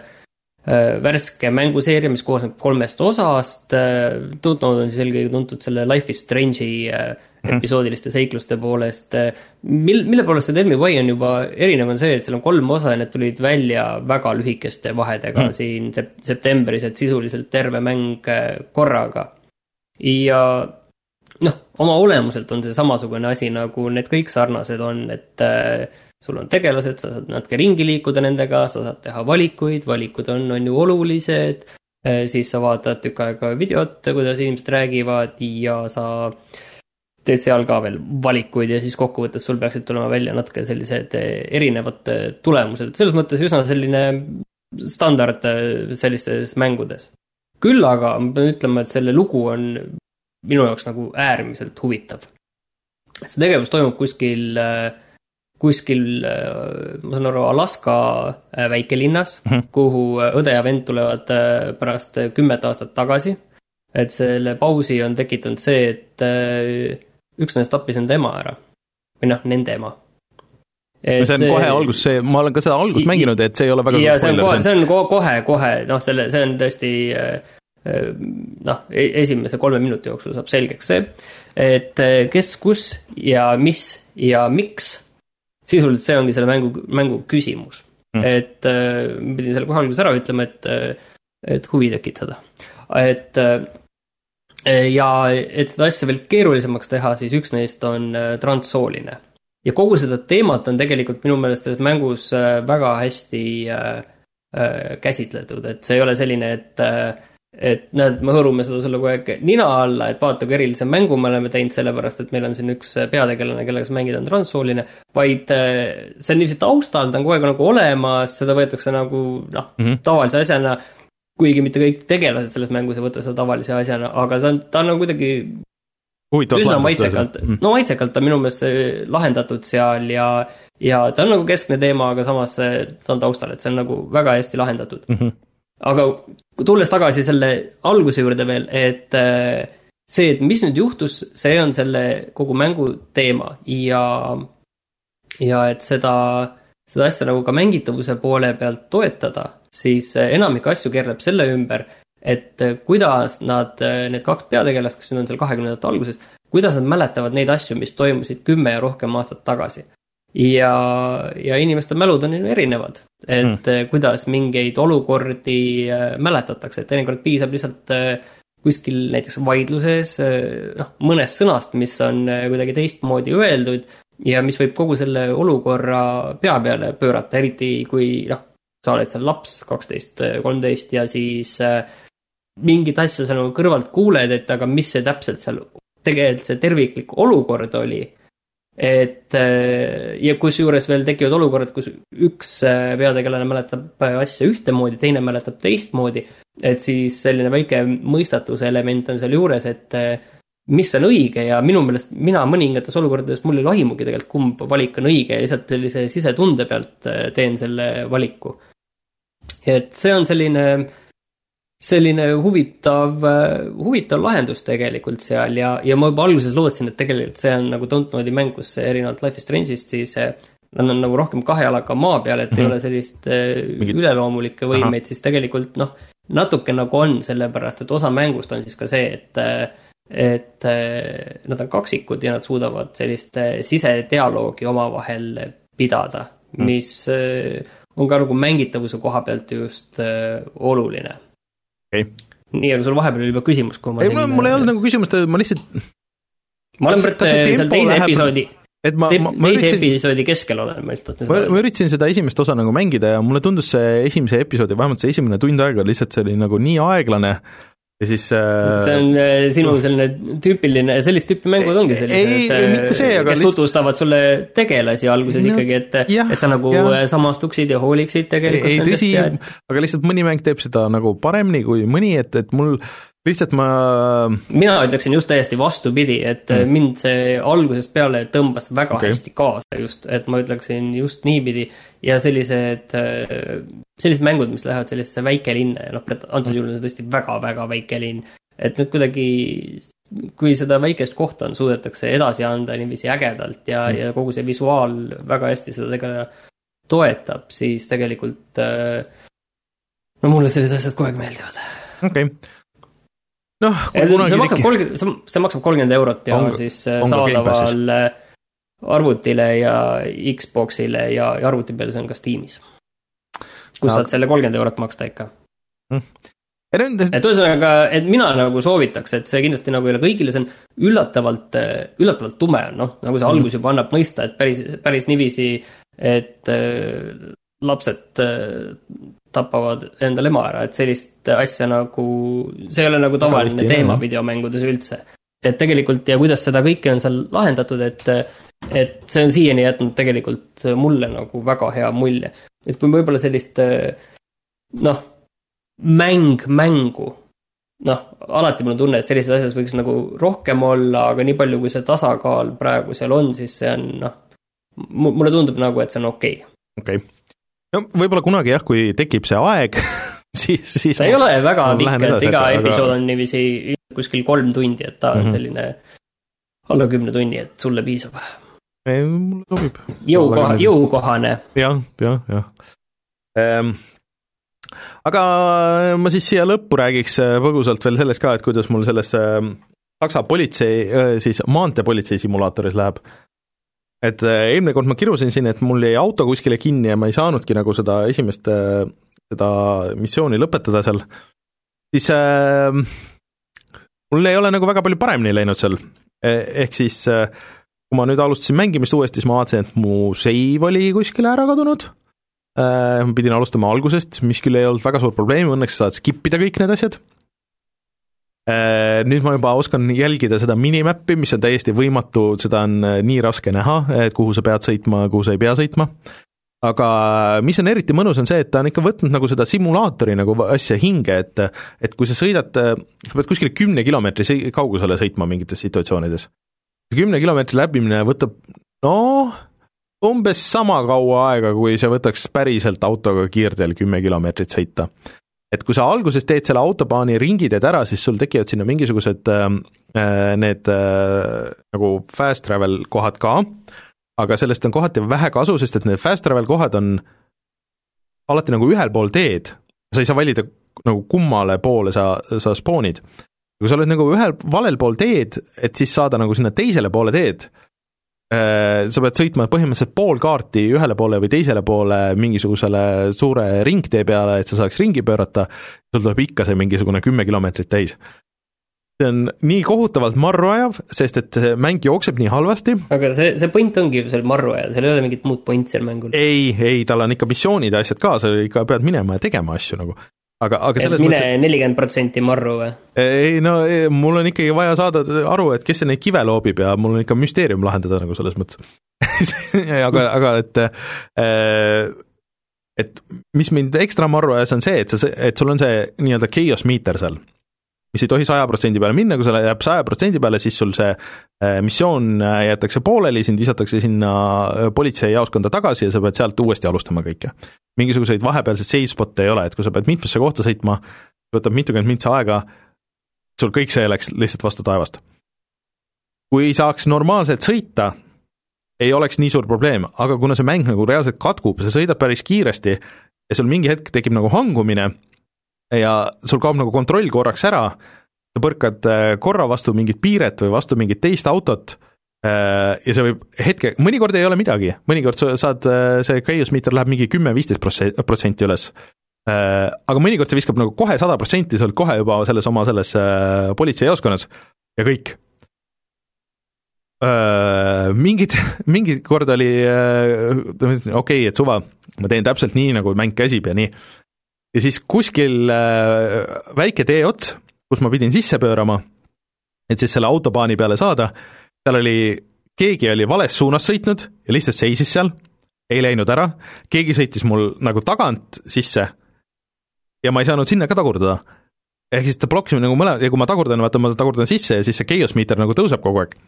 värske mänguseeria, mis koosneb kolmest osast. Äh, Tutnod on siis eelkõige tuntud selle Life is Strange'i mm. episoodiliste seikluste poolest. mil-, mille poolest see Tell me why on juba erinev, on see, et seal on kolm osa ja need tulid välja väga lühikeste vahedega mm. siin sep-, septembris, et sisuliselt terve mäng korraga. ja noh, oma olemuselt on see samasugune asi, nagu need kõik sarnased on, et äh, sul on tegelased, sa saad natuke ringi liikuda nendega, sa saad teha valikuid, valikud on, on ju olulised, eh, siis sa vaatad tükk aega videot, kuidas inimesed räägivad ja sa teed seal ka veel valikuid ja siis kokkuvõttes sul peaksid tulema välja natuke sellised erinevad tulemused, et selles mõttes üsna selline standard sellistes mängudes. küll aga ma pean ütlema, et selle lugu on minu jaoks nagu äärmiselt huvitav. see tegevus toimub kuskil, kuskil, ma saan aru, Alaska väikelinnas mm, -hmm. kuhu õde ja vend tulevad pärast kümmet aastat tagasi. et selle pausi on tekitanud see, et üks nendest tappis enda ema ära. või noh, nende ema.
no see on see... kohe algus, see, ma olen ka seda algust I, mänginud, et see ei ole väga
ja see on kohe, see on kohe, kohe, noh, selle, see on tõesti äh, äh, noh, e-, esimese kolme minuti jooksul saab selgeks see, et äh, kes, kus ja mis ja miks, sisuliselt see ongi selle mängu, mängu küsimus mm.. et ma pidin selle kohe alguses ära ütlema, et, et huvi tekitada. et Eh, ja et seda asja veel keerulisemaks teha, siis üks neist on eh, transsooline. ja kogu seda teemat on tegelikult minu meelest selles mängus eh, väga hästi käsitletud, et see ei ole selline, et et näed, me hõõrume seda sulle kogu aeg nina alla, et vaata, kui erilise mängu me oleme teinud, sellepärast et meil on siin üks peategelane, kellega sa mängid, on transsooline. vaid see on niiviisi taustal, ta on kogu aeg nagu olemas, seda võetakse nagu noh mm -hmm., tavalise asjana kuigi mitte kõik tegelased selles mängus ei võta seda tavalise asjana, aga ta on, ta on nagu kuidagi üsna maitsekalt, mm. no maitsekalt on minu meelest see lahendatud seal ja, ja ta on nagu keskne teema, aga samas ta on taustal, et see on nagu väga hästi lahendatud mm. -hmm. Aga tulles tagasi selle alguse juurde veel, et äh, see, et mis nüüd juhtus, see on selle kogu mängu teema ja, ja et seda, seda asja nagu ka mängitavuse poole pealt toetada siis eh, enamik asju keerleb selle ümber, et eh, kuidas nad, need kaks peategelast, kes nüüd on seal kahekümnendate alguses, kuidas nad mäletavad neid asju, mis toimusid kümme ja rohkem aastat tagasi. ja, ja inimeste mälud on erinevad, et mm. kuidas mingeid olukordi mäletatakse, et teinekord piisab lihtsalt kuskil näiteks vaidluses noh, mõnest sõnast, mis on kuidagi teistmoodi öeldud ja mis võib kogu selle olukorra pea peale pöörata, eriti kui noh, sa oled seal laps, kaksteist, kolmteist ja siis mingit asja sa nagu kõrvalt kuuled, et aga mis see täpselt seal tegelikult see terviklik olukord oli. Et äh, ja kusjuures veel tekivad olukorrad, kus üks äh, peategelane mäletab asja ühtemoodi, teine mäletab teistmoodi. et siis selline väike mõistatuse element on seal juures, et mis on õige ja minu meelest mina mõningates olukordades, mul ei ole aimugi tegelikult, kumb valik on õige ja lihtsalt sellise sisetunde pealt teen selle valiku et see on selline, selline huvitav, huvitav lahendus tegelikult seal ja, ja ma juba alguses lootsin, et tegelikult see on nagu Dontnodi mäng, kus erinevalt Life is Strange'ist siis nad on nagu rohkem kahe jalaga maa peal, et mm -hmm. ei mhm. ole sellist äh, Mingid... üleloomulikke võimeid, siis tegelikult noh, natuke nagu on, sellepärast et osa mängust on siis ka see, et et äh, nad on kaksikud ja nad suudavad sellist sisedialoogi omavahel pidada, mhm. mis mm on ka nagu mängitavuse koha pealt just oluline
okay..
nii, aga sul vahepeal oli juba küsimus,
kuhu ma ei, mul, mul ei olnud nagu küsimust, ma lihtsalt
ma olen praegu seal teise läheb... episoodi et ma, ma, ma teise üritasin, episoodi keskel olen ma lihtsalt
ma, ma üritasin seda esimest osa nagu mängida ja mulle tundus see esimese episoodi, vähemalt see esimene tund aega lihtsalt see oli nagu nii aeglane ja siis äh,
see on äh, sinu selline tüüpiline, sellist tüüpi mängud ongi sellised,
äh, see,
kes lihtsalt... tutvustavad sulle tegelasi alguses no, ikkagi, et, et sa nagu ja. samastuksid ja hooliksid tegelikult
ei, tõsi, aga lihtsalt mõni mäng teeb seda nagu paremini kui mõni, et, et mul lihtsalt ma.
mina ütleksin just täiesti vastupidi, et mm. mind see algusest peale tõmbas väga okay. hästi kaasa just, et ma ütleksin just niipidi. ja sellised, sellised mängud, mis lähevad sellisesse väikelinna ja noh, antud juhul on see tõesti väga-väga väike linn. et need kuidagi, kui seda väikest kohta on, suudetakse edasi anda niiviisi ägedalt ja mm., ja kogu see visuaal väga hästi seda tegelikult toetab, siis tegelikult no mulle sellised asjad kogu aeg meeldivad.
okei okay
noh, see maksab kolmkümmend, see maksab kolmkümmend eurot ja on, on siis äh, on saadaval äh, arvutile ja Xbox'ile ja, ja arvuti peal see on ka Steamis. Kus saad selle kolmkümmend eurot maksta ikka mm.. et ühesõnaga, et mina nagu soovitaks, et see kindlasti nagu ei ole kõigile, see on üllatavalt, äh, üllatavalt tume on, noh, nagu see mm. algus juba annab mõista, et päris, päris niiviisi, et äh, lapsed äh, tapavad endale ema ära, et sellist asja nagu, see ei ole nagu tavaline teema videomängudes üldse. et tegelikult ja kuidas seda kõike on seal lahendatud, et, et see on siiani jätnud tegelikult mulle nagu väga hea mulje. et kui võib-olla sellist noh, mäng mängu, noh, alati mul on tunne, et sellises asjas võiks nagu rohkem olla, aga nii palju, kui see tasakaal praegu seal on, siis see on noh, mulle tundub nagu, et see on okei okay..
okei okay., no võib-olla kunagi jah, kui tekib see aeg siis, siis
ta ei ole väga pikk, et iga aga... episood on niiviisi kuskil kolm tundi, et ta on mm -hmm. selline alla kümne tunni, et sulle piisab.
Ei, mulle sobib.
jõukoha, jõukohane
ja,. jah, jah, jah ehm, aga ma siis siia lõppu räägiks äh, põgusalt veel sellest ka, et kuidas mul selles äh, Saksa politsei, äh, siis maanteepolitsei simulaatoris läheb. et eelmine kord ma kirusin siin, et mul jäi auto kuskile kinni ja ma ei saanudki nagu seda esimest, seda missiooni lõpetada seal, siis äh, mul ei ole nagu väga palju paremini läinud seal, e, ehk siis kui ma nüüd alustasin mängimist uuesti, siis ma vaatasin, et mu save oli kuskile ära kadunud Äh, ma pidin alustama algusest, mis küll ei olnud väga suur probleem, õnneks saad skip ida kõik need asjad. Äh, nüüd ma juba oskan jälgida seda minimappi, mis on täiesti võimatu, seda on äh, nii raske näha, et kuhu sa pead sõitma, kuhu sa ei pea sõitma. aga mis on eriti mõnus, on see, et ta on ikka võtnud nagu seda simulaatori nagu asja hinge, et et kui sa sõidad, sa pead kuskile kümne kilomeetri kaugusele sõitma mingites situatsioonides. Kümne kilomeetri läbimine võtab noh, umbes sama kaua aega, kui see võtaks päriselt autoga kiirteel kümme kilomeetrit sõita. et kui sa alguses teed selle autobaani ringiteed ära, siis sul tekivad sinna mingisugused äh, äh, need äh, nagu fast travel kohad ka, aga sellest on kohati vähe kasu, sest et need fast travel kohad on alati nagu ühel pool teed, sa ei saa valida nagu kummale poole sa, sa spoonid. Kui sa oled nagu ühel valel pool teed, et siis saada nagu sinna teisele poole teed, Äh, sa pead sõitma põhimõtteliselt pool kaarti ühele poole või teisele poole mingisugusele suure ringtee peale, et sa saaks ringi pöörata, sul tuleb ikka see mingisugune kümme kilomeetrit täis. see on nii kohutavalt marruajav, sest et see mäng jookseb nii halvasti.
aga see, see point ongi ju seal marruajal, seal ei ole mingit muud pointi seal mängul.
ei, ei, tal on ikka missioonid ja asjad ka, sa ikka pead minema ja tegema asju nagu aga, aga
selles mine nelikümmend protsenti marru või?
ei no ei, mul on ikkagi vaja saada aru, et kes neid kive loobib ja mul on ikka müsteerium lahendada nagu selles mõttes aga, aga et äh, et mis mind ekstra marru ajas, on see, et sa, et sul on see nii-öelda chaos meter seal mis ei tohi saja protsendi peale minna, kui see jääb saja protsendi peale, siis sul see äh, missioon äh, jäetakse pooleli, sind visatakse sinna äh, politseijaoskonda tagasi ja sa pead sealt uuesti alustama kõike. mingisuguseid vahepealseid save spot'e ei ole, et kui sa pead mitmesse kohta sõitma, võtab mitukümmend mintsa aega, sul kõik see läks lihtsalt vastu taevast. kui saaks normaalselt sõita, ei oleks nii suur probleem, aga kuna see mäng nagu reaalselt katkub, sa sõidad päris kiiresti ja sul mingi hetk tekib nagu hangumine ja sul kaob nagu kontroll korraks ära, sa põrkad äh, korra vastu mingit piiret või vastu mingit teist autot äh, ja see võib hetke, mõnikord ei ole midagi, mõnikord sa saad, äh, see chaos meter läheb mingi kümme-viisteist protsenti üles. Aga mõnikord see viskab nagu kohe sada protsenti, sa oled kohe juba selles oma selles politseijaoskonnas ja kõik. Mingid, mingi kord oli okei okay,, et suva, ma teen täpselt nii, nagu mäng käsib ja nii ja siis kuskil äh, väike teeots, kus ma pidin sisse pöörama, et siis selle autobaani peale saada, seal oli, keegi oli vales suunas sõitnud ja lihtsalt seisis seal, ei läinud ära, keegi sõitis mul nagu tagant sisse ja ma ei saanud sinna ka tagurdada. ehk siis ta blokkis nagu mõle-, ja kui ma tagurdan, vaata ma tagurdan sisse ja siis see chaos meter nagu tõuseb kogu aeg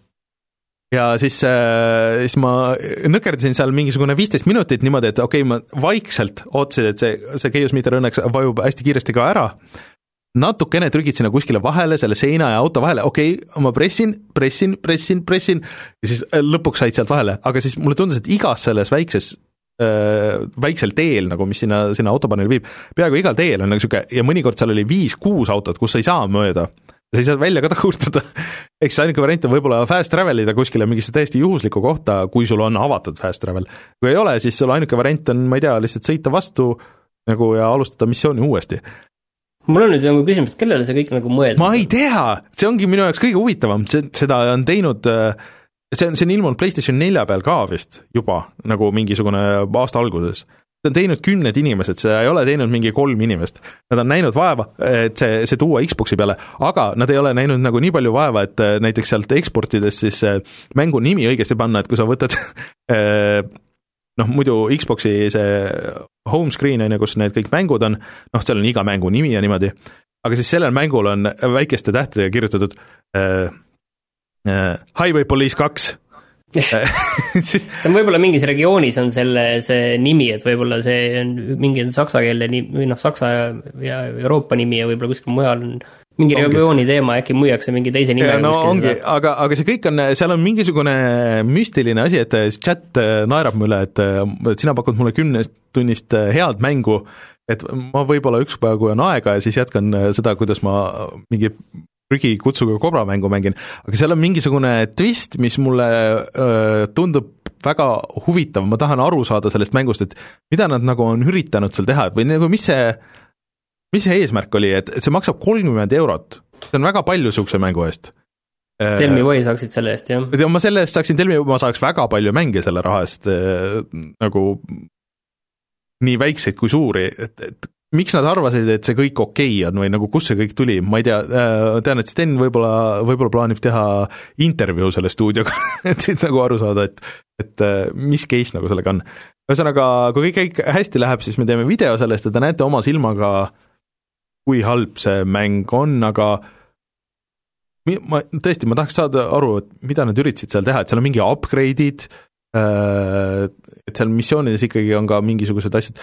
ja siis äh,, siis ma nõkerdasin seal mingisugune viisteist minutit niimoodi, et okei okay,, ma vaikselt ootasin, et see, see chaos meter õnneks vajub hästi kiiresti ka ära, natukene trükid sinna kuskile vahele, selle seina ja auto vahele, okei okay,, ma pressin, pressin, pressin, pressin. Ja siis äh, lõpuks said sealt vahele, aga siis mulle tundus, et igas selles väikses äh, väiksel teel nagu, mis sinna, sinna autobaanile viib, peaaegu igal teel on nagu niisugune ja mõnikord seal oli viis-kuus autot, kus sa ei saa mööda sa ei saa välja ka tagurdada. eks ainuke variant on võib-olla fast travel ida kuskile mingisse täiesti juhuslikku kohta, kui sul on avatud fast travel. kui ei ole, siis sul ainuke variant on, ma ei tea, lihtsalt sõita vastu nagu ja alustada missiooni uuesti.
mul on nüüd nagu küsimus, kellele see kõik nagu mõeldud?
ma ei tea, see ongi minu jaoks kõige huvitavam, see, seda on teinud see on, see on ilmunud PlayStation nelja peal ka vist juba, nagu mingisugune aasta alguses on teinud kümned inimesed, seda ei ole teinud mingi kolm inimest. Nad on näinud vaeva, et see, see tuua Xbox'i peale, aga nad ei ole näinud nagu nii palju vaeva, et äh, näiteks sealt eksportides siis äh, mängu nimi õigesti panna, et kui sa võtad äh, noh, muidu Xbox'i see home screen on ju, kus need kõik mängud on, noh, seal on iga mängu nimi ja niimoodi, aga siis sellel mängul on väikeste tähtedega kirjutatud äh, äh, Highway Police kaks
see on võib-olla mingis regioonis on selle, see nimi, et võib-olla see on mingi saksakeelne nimi või noh, saksa ja Euroopa nimi ja võib-olla kuskil mujal on mingi ongi. regiooni teema, äkki müüakse mingi teise nimega.
no ongi, aga, aga see kõik on, seal on mingisugune müstiline asi, et chat naerab mu üle, et, et sina pakud mulle kümnetunnist head mängu, et ma võib-olla ükspäev, kui on aega ja siis jätkan seda, kuidas ma mingi prügikutsuga kobramängu mängin, aga seal on mingisugune twist, mis mulle öö, tundub väga huvitav, ma tahan aru saada sellest mängust, et mida nad nagu on üritanud seal teha või nagu mis see, mis see eesmärk oli, et, et see maksab kolmkümmend eurot, see on väga palju niisuguse mängu eest.
Tell me why saaksid selle eest, jah?
ma selle eest saaksin Tell me, ma saaks väga palju mänge selle raha eest nagu nii väikseid kui suuri, et, et miks nad arvasid, et see kõik okei okay on või nagu kust see kõik tuli, ma ei tea äh,, tean, et Sten võib-olla, võib-olla plaanib teha intervjuu selle stuudioga et siit nagu aru saada, et et äh, mis case nagu sellega on. ühesõnaga, kui kõik, kõik hästi läheb, siis me teeme video sellest ja te näete oma silmaga, kui halb see mäng on, aga ma tõesti, ma tahaks saada aru, et mida nad üritasid seal teha, et seal on mingi upgrade'id, äh, et seal missioonides ikkagi on ka mingisugused asjad,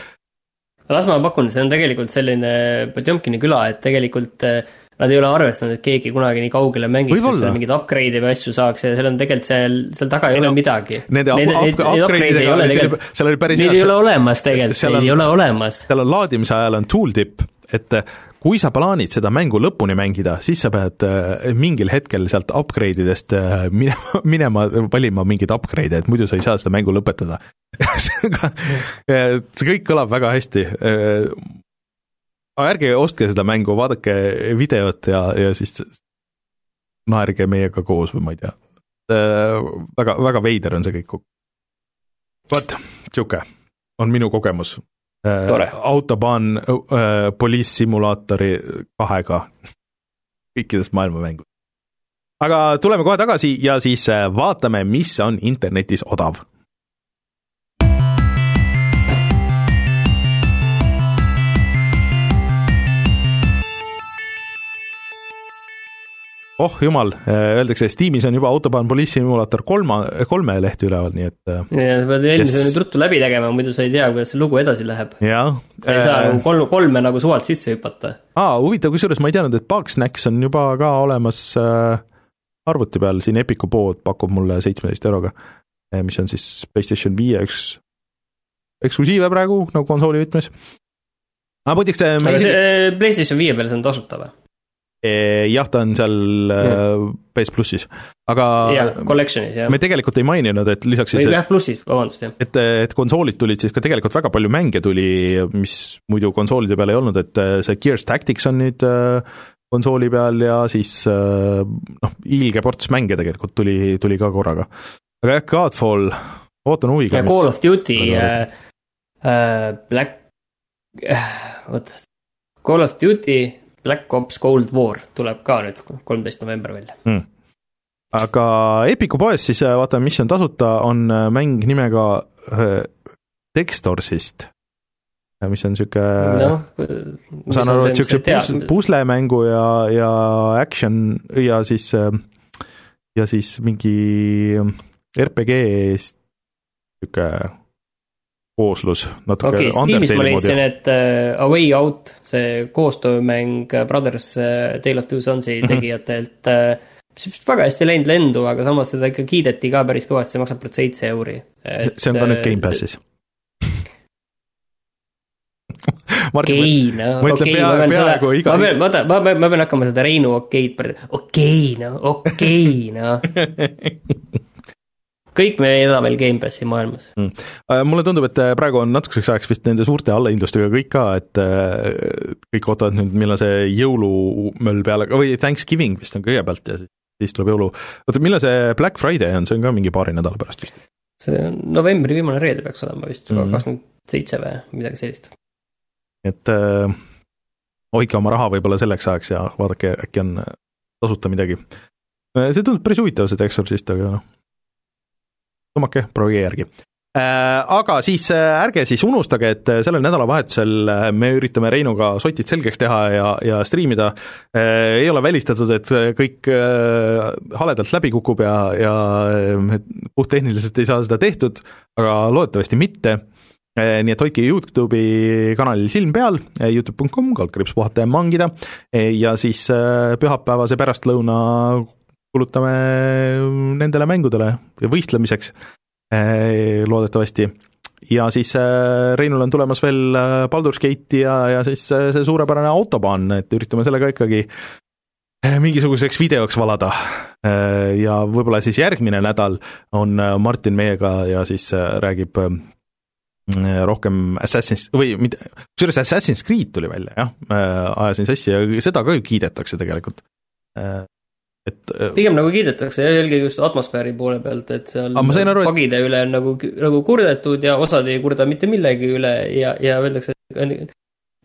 las ma pakun, see on tegelikult selline Potjomkini küla, et tegelikult eh, nad ei ole arvestanud, et keegi kunagi nii kaugele mängiks, et seal mingeid upgrade'e või asju saaks ja seal on tegelikult seal, seal taga ei, ei ole no, midagi.
Nende upgrade'idega oli, seal oli päris
Neid ei ole olemas tegelikult, neid ei ole olemas.
seal on laadimise ajal on tooltip, et kui sa plaanid seda mängu lõpuni mängida, siis sa pead äh, mingil hetkel sealt upgrade idest äh, minema, minema valima mingeid upgrade'e, et muidu sa ei saa seda mängu lõpetada ühesõnaga see kõik kõlab väga hästi. Äh, ärge ostke seda mängu, vaadake videot ja, ja siis naerge meiega koos või ma ei tea. väga, väga veider on see kõik. vot, niisugune on minu kogemus
Tore.
Autobahn äh, Police Simulaatori kahega kõikidest maailma mängudest. aga tuleme kohe tagasi ja siis äh, vaatame, mis on internetis odav oh jumal, öeldakse, Steamis on juba Autobahn Police Simulator kolma, kolme lehte üleval, nii et.
Äh, ja sa pead eelmise yes. nüüd ruttu läbi tegema, muidu sa ei tea, kuidas see lugu edasi läheb. sa ei saa äh, nagu kolm, kolme nagu suvalt sisse hüpata.
aa, huvitav, kusjuures ma ei teadnud, et Bugsnax on juba ka olemas äh, arvuti peal, siin Epiku pood pakub mulle seitsmeteist euroga, äh, mis on siis PlayStation viie üks eksklusiive praegu nagu konsooli võtmes. aga muideks
aga see PlayStation viie peal see on tasuta või?
Jah, ta on seal mm. PS plussis, aga
jah, collection'is, jah.
me tegelikult ei maininud, et lisaks
siis jah, plussis, vabandust, jah.
et, et konsoolid tulid siis ka tegelikult väga palju mänge tuli, mis muidu konsoolide peal ei olnud, et äh, see Gears Tactics on nüüd konsooli peal ja siis noh, ilge ports mänge tegelikult tuli, tuli ka korraga. aga jah, Godfall, ootan huviga.
Call of Duty äh, äh, Black äh,, oot, Call of Duty Black Ops Cold War tuleb ka nüüd kolmteist november välja.
Mm.. aga Epiku poes siis äh, vaatame, mis on tasuta, on äh, mäng nimega äh, Dextorsist, mis on sihuke no,, ma saan aru, et siukse pus, puslemängu ja, ja action ja siis, ja siis mingi RPG sihuke kooslus natuke
okei okay,, Steamis ma leidsin, et uh, A Way Out, see koostöömäng Brothers uh, Tale of Two Sonsi mm -hmm. tegijatelt uh, mis vist väga hästi läinud lendu, aga samas seda ikka kiideti ka päris kõvasti, see maksab praegu seitse euri.
see on ka nüüd Gamepassis
okei, no okei, ma pean seda, ma pean, vaata, ma pean, ma pean hakkama seda Reinu okeid, okei, no okei, noh kõik me ei ela veel Gamepassi maailmas
mm.. Äh, mulle tundub, et äh, praegu on natukeseks ajaks vist nende suurte allahindlustega kõik ka, et äh, kõik ootavad nüüd, millal see jõulumöll peale, või Thanksgiving vist on kõigepealt ja siis, siis tuleb jõulu, oota, millal see Black Friday on, see on ka mingi paari nädala pärast vist?
see on novembri viimane reede peaks olema vist mm -hmm., kakskümmend seitse või midagi sellist.
et äh, hoidke oma raha võib-olla selleks ajaks ja vaadake, äkki on tasuta midagi. see tundub päris huvitav, see The Exorcist, aga noh, tõmmake, proovige järgi. Äh, aga siis äh, ärge siis unustage, et äh, sellel nädalavahetusel me üritame Reinuga sotid selgeks teha ja, ja striimida. ei ole välistatud, et kõik haledalt läbi kukub ja, ja puhttehniliselt ei saa seda tehtud, aga loodetavasti mitte. Nii et hoidke Youtube'i kanalil silm peal, Youtube.com, kaldkriips puhata ja mangida. Ja siis pühapäevase pärastlõuna kulutame nendele mängudele võistlemiseks Äh, loodetavasti. ja siis äh, Reinul on tulemas veel äh, Baldur's Gate'i ja, ja siis see suurepärane autobahn, et üritame selle ka ikkagi mingisuguseks videoks valada. ja võib-olla siis järgmine nädal on Martin meiega ja siis räägib rohkem Assassin's või mitte, kusjuures Assassin's Creed tuli välja jah, ajasin sassi ja seda ka ju kiidetakse tegelikult
et äh, pigem nagu kiidetakse jah, eelkõige just atmosfääri poole pealt, et seal
aru,
pagide et... üle on nagu, nagu kurdetud ja osad ei kurda mitte millegi üle ja, ja öeldakse, et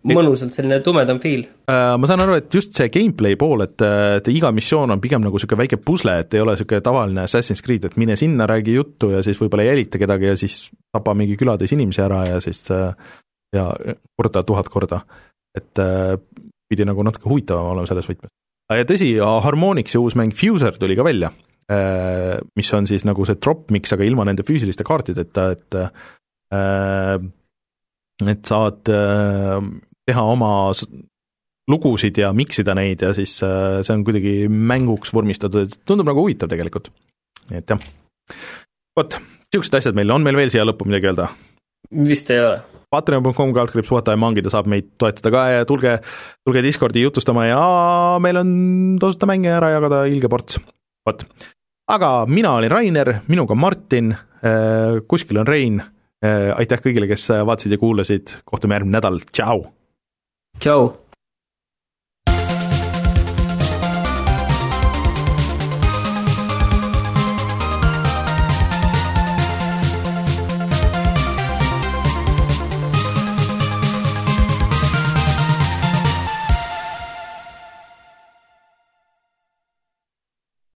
mõnusalt selline tumedam feel.
Äh, ma saan aru, et just see gameplay pool, et, et iga missioon on pigem nagu niisugune väike pusle, et ei ole niisugune tavaline Assassin's Creed, et mine sinna, räägi juttu ja siis võib-olla jälita kedagi ja siis tapa mingi külatäis inimesi ära ja siis äh, ja korda tuhat korda. et pidi nagu natuke huvitavam olema selles võtmes ja tõsi, Harmonixi uus mäng Fuser tuli ka välja, äh, mis on siis nagu see drop mix, aga ilma nende füüsiliste kaartideta, et äh, et saad äh, teha oma lugusid ja mix ida neid ja siis see on kuidagi mänguks vormistatud, et tundub nagu huvitav tegelikult. et jah, vot, niisugused asjad meil, on meil veel siia lõppu midagi öelda?
vist ei ole
patreon.com kaldkriips puhata ja saab meid toetada ka ja tulge, tulge Discordi jutustama ja meil on tasuta mänge ära jagada ilge ports, vot. aga mina olin Rainer, minuga Martin, äh, kuskil on Rein, äh, aitäh kõigile, kes vaatasid ja kuulasid, kohtume järgmine nädal, tšau!
tšau!